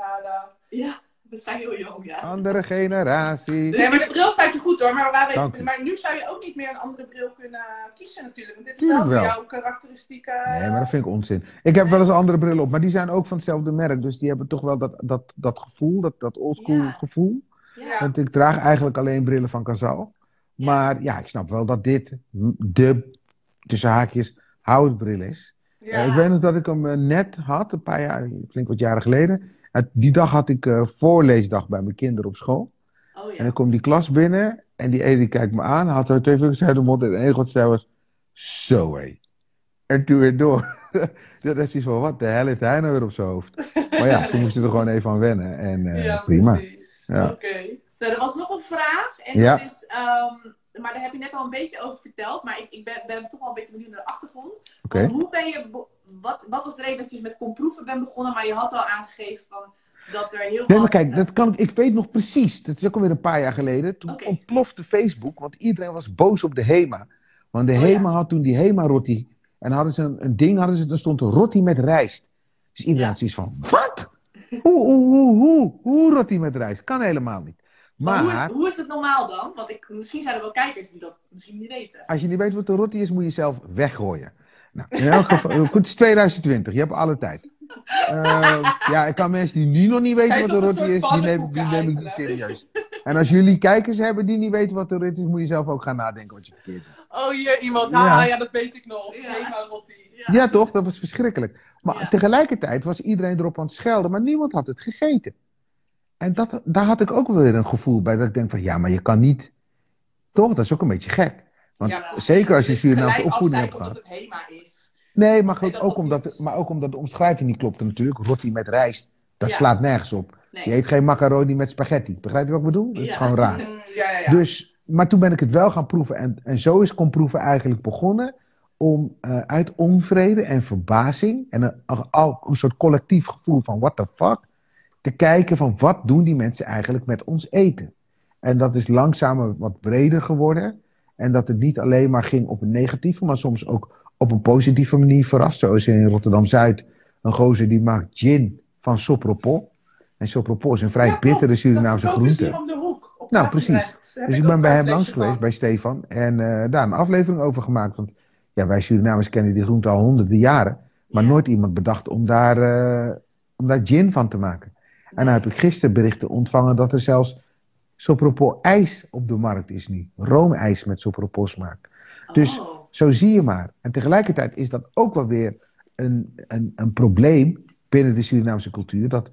Ja, we zijn heel jong, ja. Andere generatie. Nee, maar de bril staat je goed hoor. Maar, we even, u. maar nu zou je ook niet meer een andere bril kunnen kiezen natuurlijk. Want dit is wel, voor wel. jouw karakteristieke... Nee, maar dat vind ik onzin. Ik heb wel eens andere brillen op, maar die zijn ook van hetzelfde merk. Dus die hebben toch wel dat, dat, dat gevoel, dat, dat oldschool Ja. gevoel. Ja. Want ik draag eigenlijk alleen brillen van Casal. Maar ja, ik snap wel dat dit de, tussen haakjes, houtbril is. Ja. Eh, ik weet nog dat ik hem eh, net had, een paar jaar, flink wat jaren geleden. Die dag had ik eh, voorleesdag bij mijn kinderen op school. Oh En ja. dan komt die klas binnen en die ene kijkt me aan, had er twee vingers uit de mond en één god zei was, zo hé. En toen weer door. <laughs> Dat is iets van, wat de hel heeft hij nou weer op zijn hoofd? <laughs> Maar ja, ze moesten er gewoon even aan wennen en eh, ja, prima. precies. Ja. Oké. Nou, er was nog een vraag. En Ja. dat is, ehm, maar daar heb je net al een beetje over verteld. Maar ik, ik ben, ben toch wel een beetje benieuwd naar de achtergrond. Oké. Want Hoe ben je, wat, wat was de reden dat je dus met komproeven bent begonnen? Maar je had al aangegeven van, dat er heel Nee, maar kijk, dat kan, ik ik weet nog precies. Dat is ook alweer een paar jaar geleden. Toen ontplofte Facebook, want iedereen was boos op de HEMA. Want de Oh, HEMA had toen die HEMA-rotti. En hadden ze een, een ding, hadden ze, er stond een rotti met rijst. Dus iedereen Ja. had zoiets van, wat? Hoe, hoe, hoe, hoe, hoe rotti met rijst? Kan helemaal niet. Maar Maar, hoe, hoe is het normaal dan? Want ik, misschien zijn er wel kijkers die dat misschien niet weten. als je niet weet wat een rotti is, moet je zelf weggooien. Nou, in elk geval, goed, het is 2020, je hebt alle tijd. Eh, ja, ik kan mensen die nu nog niet weten Zijn wat een soort is, die neem, die pannenkoeken neem ik niet serieus. En als jullie kijkers hebben die niet weten wat een rotti is, moet je zelf ook gaan nadenken wat je verkeerd doet. Oh, hier iemand. Ja. Haha, ja, dat weet ik nog. Ja. Hema Rotti. Ja, toch? Dat was verschrikkelijk. Maar Ja. tegelijkertijd was iedereen erop aan het schelden, maar niemand had het gegeten. En dat, daar had ik ook wel weer een gevoel bij, dat ik denk van, ja, maar je kan niet... Toch? Dat is ook een beetje gek. Want Ja, precies. zeker als je Dus Surinaamse gelijk opvoeding hebt gehad. omdat het Hema is. Nee, maar, goed, ook omdat, maar ook omdat de omschrijving niet klopte natuurlijk. Rotti met rijst, dat Ja. slaat nergens op. Nee. Je eet geen macaroni met spaghetti. Begrijp je wat ik bedoel? Dat is gewoon raar. <laughs> Dus, maar toen ben ik het wel gaan proeven. En, en zo is komproeven eigenlijk begonnen. Om eh, uit onvrede en verbazing. En een, een soort collectief gevoel van what the fuck. Te kijken van wat doen die mensen eigenlijk met ons eten. En dat is langzaam wat breder geworden. En dat het niet alleen maar ging op een negatieve, maar soms ook op een positieve manier verrast. Zo is in Rotterdam-Zuid een gozer die maakt gin van sopropol. En sopropol is een vrij Ja, bittere Surinaamse dus groente. hier om de hoek. Op Nou, precies. Dus ik ben bij hem langs geweest, bij Stefan. En eh, daar een aflevering over gemaakt. Want ja, wij Surinamers kennen die groente al honderden jaren. Maar Ja. nooit iemand bedacht om daar, eh, om daar gin van te maken. En dan heb ik gisteren berichten ontvangen dat er zelfs sopropol ijs op de markt is nu. Roomijs met sopropol smaak. Dus Oh. zo zie je maar. En tegelijkertijd is dat ook wel weer een, een, een probleem binnen de Surinaamse cultuur. Dat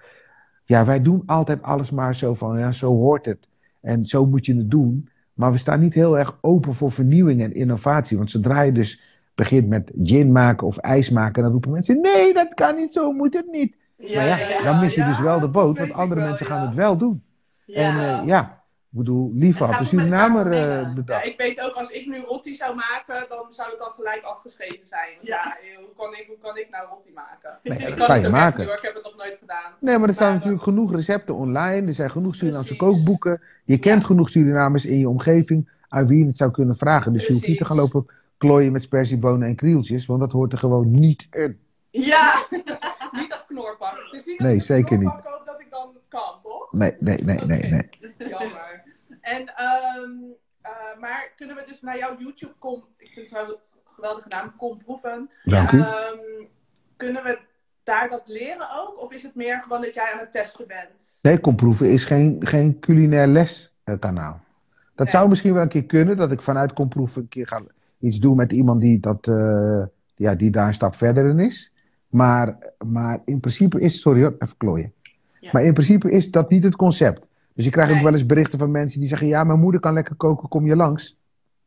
ja, wij doen altijd alles maar zo van, ja, zo hoort het. En zo moet je het doen. Maar we staan niet heel erg open voor vernieuwing en innovatie. Want zodra je dus begint met gin maken of ijs maken, dan roepen mensen: nee, dat kan niet, zo moet het niet. Ja, maar ja, ja, dan mis je ja, dus wel de boot, want andere mensen gaan het wel doen. En eh, ja, ik bedoel, liever had de Surinamer eh, vermengen. Ja, bedacht. ik weet ook, als ik nu rotti zou maken, dan zou het al gelijk afgeschreven zijn. Ja. Ja, hoe, kan ik, hoe kan ik nou rotti maken? Nee, ik dat kan kan het je maken. niet ik heb het nog nooit gedaan. Nee, maar er staan Maar, natuurlijk genoeg recepten online. Er zijn genoeg Surinaamse Precies. kookboeken. Je kent genoeg Surinamers in je omgeving aan wie je het zou kunnen vragen. Dus je hoeft niet te gaan lopen klooien met spersiebonen en krieltjes, want dat hoort er gewoon niet in. Ja. <laughs> Niet dat knorpak. Het is niet Nee, zeker koop dat ik dan kan, toch? Nee, nee, nee, nee, nee. Jammer. En, ehm, eh, maar kunnen we dus naar jouw YouTube kom, ik vind het een geweldige naam, kom proeven. Dank u. Ehm, kunnen we daar dat leren ook? Of is het meer gewoon dat jij aan het testen bent? Nee, Komproeven is geen, geen culinair leskanaal. Dat Nee. zou misschien wel een keer kunnen, dat ik vanuit Komproeven een keer ga iets doen met iemand die, dat, eh, ja, die daar een stap verder in is. Maar, maar in principe is, sorry hoor, even klooien. Ja. Maar in principe is dat niet het concept. Dus ik krijg ook wel eens berichten van mensen die zeggen, ja, mijn moeder kan lekker koken, kom je langs?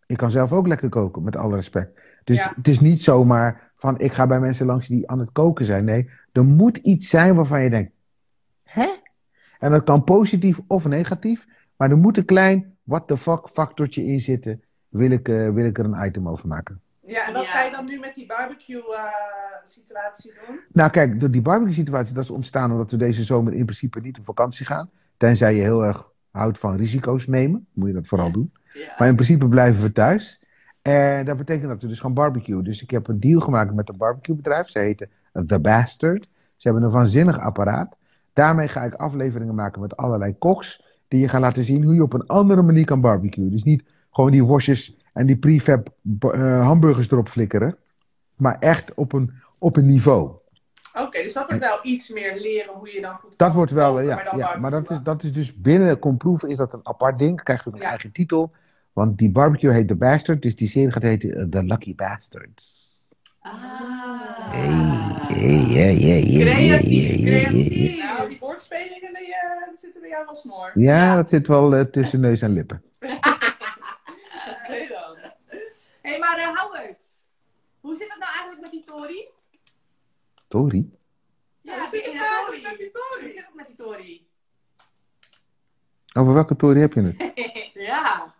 Ik kan zelf ook lekker koken, met alle respect. Dus Ja. het is niet zomaar van, ik ga bij mensen langs die aan het koken zijn. Nee, er moet iets zijn waarvan je denkt, hè? En dat kan positief of negatief, maar er moet een klein what the fuck factortje in zitten. Wil ik, eh, wil ik er een item over maken? Ja, en wat Ja. ga je dan nu met die barbecue eh, situatie doen? Nou, kijk, de- die barbecue situatie dat is ontstaan omdat we deze zomer in principe niet op vakantie gaan. Tenzij je heel erg houdt van risico's nemen, moet je dat vooral doen. Ja. Maar in principe blijven we thuis. En dat betekent dat we dus gaan barbecuen. Dus ik heb een deal gemaakt met een barbecuebedrijf. Ze heten The Bastard. Ze hebben een waanzinnig apparaat. Daarmee ga ik afleveringen maken met allerlei koks. Die je gaan laten zien hoe je op een andere manier kan barbecuen. Dus niet gewoon die worstjes en die prefab eh, hamburgers erop flikkeren. Maar echt op een, op een niveau. Oké, dus dat wordt wel iets meer leren hoe je dan goed Dat wordt wel, ja, maar ja. Maar dat is, dat is dus binnen Komproeven is dat een apart ding. Krijgt ook een Ja. eigen titel. Want die barbecue heet The Bastard. Dus die serie gaat heten eh, The Lucky Bastards. Ah. Hey, hey, hey, hey, hey, Creatief, hey, hey, hey, creatief. hey. Nou, die woordspelingen die, eh, die zitten bij jou wel snor. Ja, dat zit wel eh, tussen neus en lippen. <laughs> Oké dan. Hé, hey, maar Howard. Hoe zit het nou eigenlijk met die Tori? Tori? Ja, zit eigenlijk met die Tori? zit het met die Tori? Over welke Tori heb je het? <laughs> ja.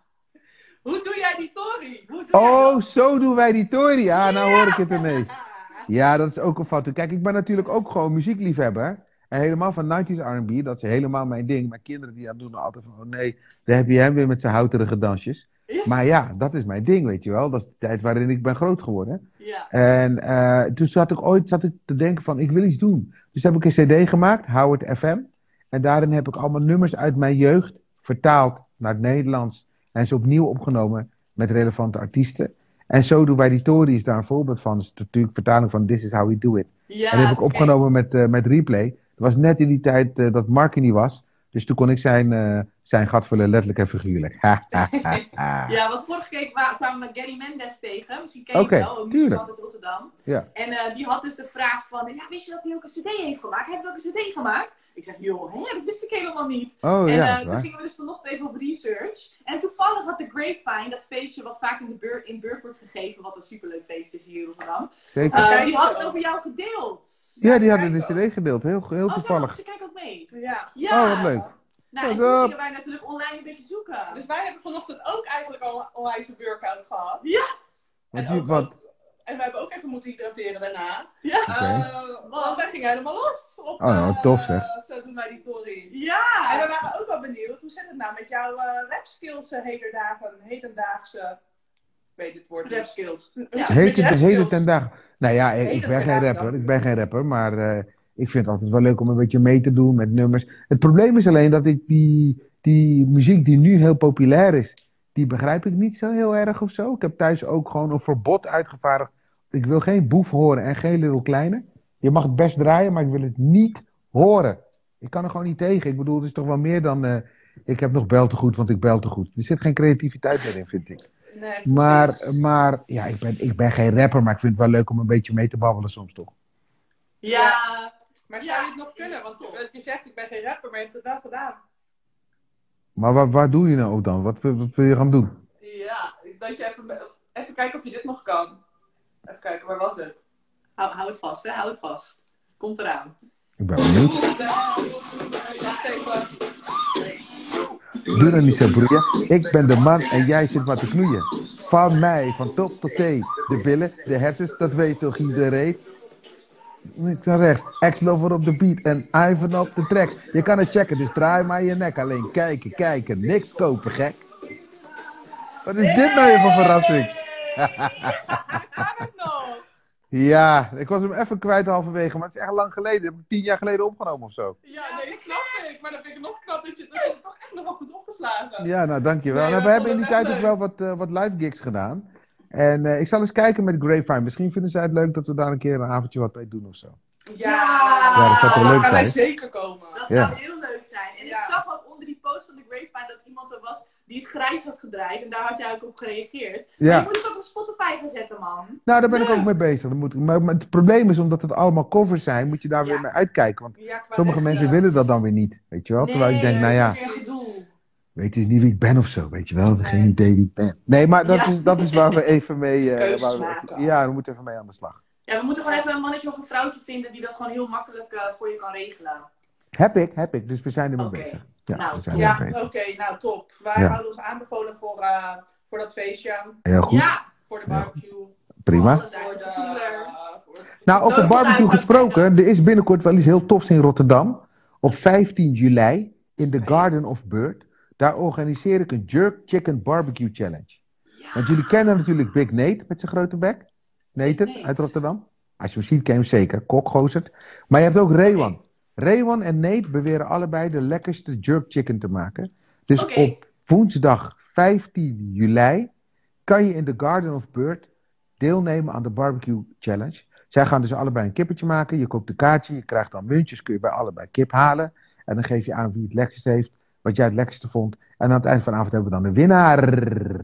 Hoe doe jij die Tori? Hoe doe Oh, zo doen wij die Tori. Ah, nou hoor ik het ineens. Ja, dat is ook een fout. Kijk, ik ben natuurlijk ook gewoon muziekliefhebber. En helemaal van 90s R&B, dat is helemaal mijn ding. Mijn kinderen die dat doen altijd van, oh nee, daar heb je hem weer met zijn houterige dansjes. Ja. Maar ja, dat is mijn ding, weet je wel. Dat is de tijd waarin ik ben groot geworden. Ja. En eh, toen zat ik ooit zat ik te denken van, ik wil iets doen. Dus heb ik een cd gemaakt, Howard FM. En daarin heb ik allemaal nummers uit mijn jeugd vertaald naar het Nederlands. En ze opnieuw opgenomen met relevante artiesten. En zo doen wij die Tory is daar een voorbeeld van. Dat is natuurlijk vertaling van This is how we do it. Ja, en heb ik opgenomen met, eh, met replay. Dat was net in die tijd eh, dat Mark er niet was. Dus toen kon ik zijn, zijn gat vullen, letterlijk en figuurlijk. Ja, want vorige keer kwa- kwamen we Gary Mendes tegen. Misschien ken je hem wel, een muzikant uit Rotterdam. Ja. En eh, die had dus de vraag van, ja, wist je dat hij ook een cd heeft gemaakt? Hij heeft ook een cd gemaakt. Ik zeg, joh, hè, dat wist ik helemaal niet. Oh en ja, eh, toen gingen we dus vanochtend even op research. En toevallig had de Grapevine, dat feestje wat vaak in de beurt, in beurt wordt gegeven, wat een superleuk feest is hier in Rotterdam. zeker. Eh, die had het over jou gedeeld. ja, die hadden de CD gedeeld. Heel, heel Oh, zo, toevallig. ze kijken ook mee. Ja. Ja. Oh, wat leuk. Nou, en toen gingen wij natuurlijk online een beetje zoeken. Dus wij hebben vanochtend ook eigenlijk al een onwijs een workout gehad. Want En, ook, wat, en wij hebben ook even moeten hydrateren daarna. Ja. Eh, want wij gingen helemaal los. Op, Oh, nou, eh, tof, zeg. Zo doen wij die Tory. Ja. En we waren ook wel benieuwd, hoe zit het nou met jouw eh rap skills hedendagen, hedendaagse, ik weet het woord Rap skills. Ja. het heet ten? Nou ja, ik, ik ben geen rapper. dan. Ik ben geen rapper, maar eh, ik vind het altijd wel leuk om een beetje mee te doen met nummers. Het probleem is alleen dat ik die, die muziek die nu heel populair is, die begrijp ik niet zo heel erg of zo. Ik heb thuis ook gewoon een verbod uitgevaardigd. Ik wil geen boef horen en geen Little Kleine. Je mag het best draaien, maar ik wil het niet horen. Ik kan er gewoon niet tegen. Ik bedoel, het is toch wel meer dan... eh, ik heb nog bel te goed, want ik bel te goed. Er zit geen creativiteit meer in, vind ik. Nee, precies. Maar, maar ja, ik ben, ik ben geen rapper, maar ik vind het wel leuk om een beetje mee te babbelen soms toch. Ja. Maar zou je het nog kunnen? Want eh, je zegt, ik ben geen rapper, maar je hebt het wel gedaan. Maar waar, waar doe je nou op dan? Wat, wil- wat wil je gaan doen? Ja, dat je even, even kijken of je dit nog kan. Even kijken, waar was het? Hou, hou het vast, hè? Hou het vast. Komt eraan. Ik ben benieuwd. Wacht even. Doe dat niet zo, broer. Ik ben de man en jij zit maar te knoeien. Van mij, van top tot teen. De billen, de hersens, dat weet toch iedereen? Niks naar rechts. Ex-lover op de beat en Ivan op de tracks. Je kan het checken, dus draai maar je nek. Alleen kijken, kijken, niks kopen, gek. Wat is dit nou weer voor verrassing? Kan het nog? Ja, ik was hem even kwijt halverwege, maar het is echt lang geleden. Dat heb ik tien jaar geleden opgenomen of zo. Ja, nee, dat snap ik. Maar dan vind ik nog knap dat je dat het toch echt nog wel goed opgeslagen. Ja, nou dankjewel. Nee, nou, we we hebben in die tijd ook wel wat, eh, wat live gigs gedaan. En eh, ik zal eens kijken met Grapevine. Misschien vinden zij het leuk dat we daar een keer een avondje wat mee doen of zo. Ja, Ja, dat zou dan leuk zijn? zeker komen. Dat Ja. zou heel leuk zijn. En Ja. ik zag ook onder die post van de Grapevine dat iemand er was die het grijs had gedraaid. En daar had jij ook op gereageerd. Maar Ja. je moet het ook op Spotify gaan zetten, man. Nou, daar ben ik ook mee bezig. Dan moet ik, maar, maar het probleem is, omdat het allemaal covers zijn, moet je daar Ja. weer mee uitkijken. Want sommige mensen willen dat dan weer niet. Weet je wel? Terwijl ik denk, nou ja, gedoe. Weet je niet wie ik ben of zo. Weet je wel? Geen Nee. idee wie ik ben. Nee, maar dat, Ja. is, dat is waar we even mee... <laughs> eh, Keuzes waar we- maken. ja, we moeten even mee aan de slag. Ja, we moeten gewoon even een mannetje of een vrouwtje vinden die dat gewoon heel makkelijk eh, voor je kan regelen. Heb ik, heb ik. Dus we zijn ermee Oké. bezig. Ja, Nou, we zijn Ja, oké, nou top. Wij Ja. houden ons aanbevolen voor, eh, voor dat feestje, Heel goed. Ja, voor de barbecue, Prima. alles voor de... Voor voor- Nou, over barbecue gesproken. Er is binnenkort wel iets heel tofs in Rotterdam. Op 15 juli in the Garden of Bird. Daar organiseer ik een Jerk Chicken Barbecue Challenge. Want jullie kennen natuurlijk Big Nate met zijn grote bek. Nathan Nate. uit Rotterdam. Als je hem ziet, ken je hem zeker. Kokgozerd. Maar je hebt ook Rewan. Rewan en Nate beweren allebei de lekkerste jerk chicken te maken. Dus op woensdag 15 juli kan je in the Garden of Bird deelnemen aan de barbecue challenge. Zij gaan dus allebei een kippertje maken. Je koopt een kaartje, je krijgt dan muntjes, kun je bij allebei kip halen. En dan geef je aan wie het lekkerste heeft, wat jij het lekkerste vond. En aan het eind van de avond hebben we dan een winnaar.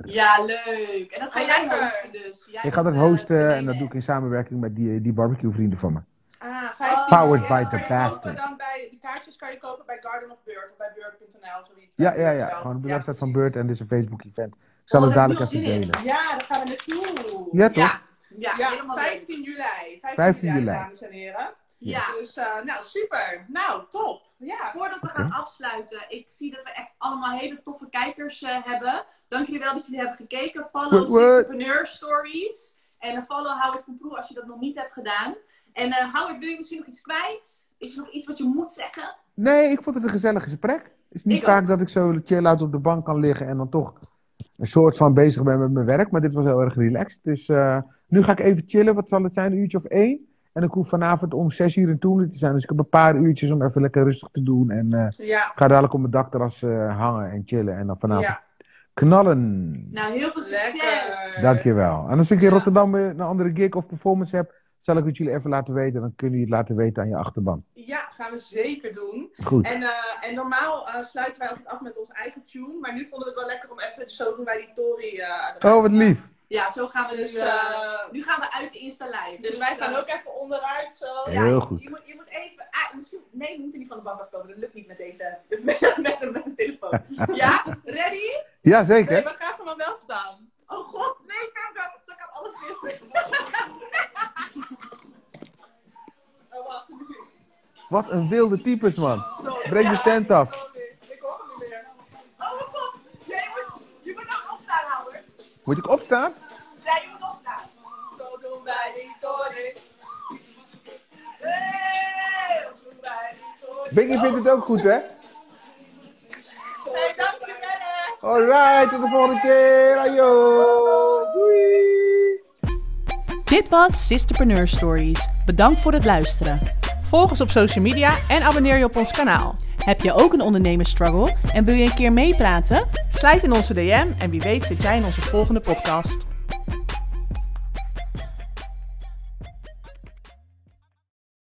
Ja, leuk. En dat ga Oh, jij hosten dus. Jij Ik ga dat eh, hosten en dat doe ik in samenwerking met die, die barbecue vrienden van me. Ah, 15 Powered by the kan je kopen bastard. Dan bij, die kaartjes kan je kopen bij Garden of Bird of bij Bird.nl. zoiets. Ja, ja, ja. Gewoon op de Ja, website van. Beurt en dit is een Facebook event. Ik zal Oh, het dadelijk even delen. Ja, daar gaan we naartoe. Ja, toch? Ja, ja, Ja, helemaal leuk. 15 juli. 15, 15 juli, juli. dames en heren. Ja. Dus, eh, nou, super. Nou, top. Ja. Voordat we gaan afsluiten, ik zie dat we echt allemaal hele toffe kijkers eh, hebben. Dank jullie wel dat jullie hebben gekeken. Follow? Sisterpreneur Stories. En uh, follow Howard Comproe als je dat nog niet hebt gedaan. En eh Howard, wil je misschien nog iets kwijt? Is er nog iets wat je moet zeggen? Nee, ik vond het een gezellig gesprek. Het is niet Ik vaak ook. dat ik zo chill uit op de bank kan liggen en dan toch een soort van bezig ben met mijn werk. Maar dit was heel erg relaxed. Dus eh, nu ga ik even chillen. Wat zal het zijn? Een uurtje of één? En ik hoef vanavond om zes uur in Toemelen te zijn. Dus ik heb een paar uurtjes om even lekker rustig te doen. En eh, Ja. ik ga dadelijk op mijn dakterras eh hangen en chillen. En dan vanavond Ja. knallen. Nou, heel veel succes. Lekker. Dankjewel. En als ik in Ja. Rotterdam eh, een andere gig of performance heb, zal ik het jullie even laten weten. Dan kunnen jullie het laten weten aan je achterban. Ja, gaan we zeker doen. Goed. En, eh, en normaal sluiten wij altijd af met ons eigen tune. Maar nu vonden we het wel lekker om even, zo doen wij die Tori. eh, erbij. Oh, wat lief. Ja, zo gaan we Dus, dus. eh, uh, nu gaan we uit de Insta live. Dus wij gaan eh, ook even onderuit zo. Ja. Heel goed. Je moet, je moet even. Ah, misschien, nee, we moeten niet van de bank afkomen. Dat lukt niet met deze. <laughs> met, een, met een telefoon. <laughs> Ja? Ready? Ja, Nee, zeker. we gaan gewoon wel staan. Oh god, nee, kan, kan, zo kan alles missen. <laughs> oh, wacht. Wat een wilde types, man. Breng de tent af. Moet ik opstaan? Ja, je moet opstaan. Zo doen wij die Tori. Hey, zo doen wij die Tori. Biggie vindt het ook goed, hè? Hey, dankjewel. hè. Alright, tot de volgende keer. Ajo. Doei. Dit was Sisterpreneur Stories. Bedankt voor het luisteren. Volg ons op social media en abonneer je op ons kanaal. Heb je ook een ondernemersstruggle en wil je een keer meepraten? Slijt in onze DM en wie weet zit jij in onze volgende podcast.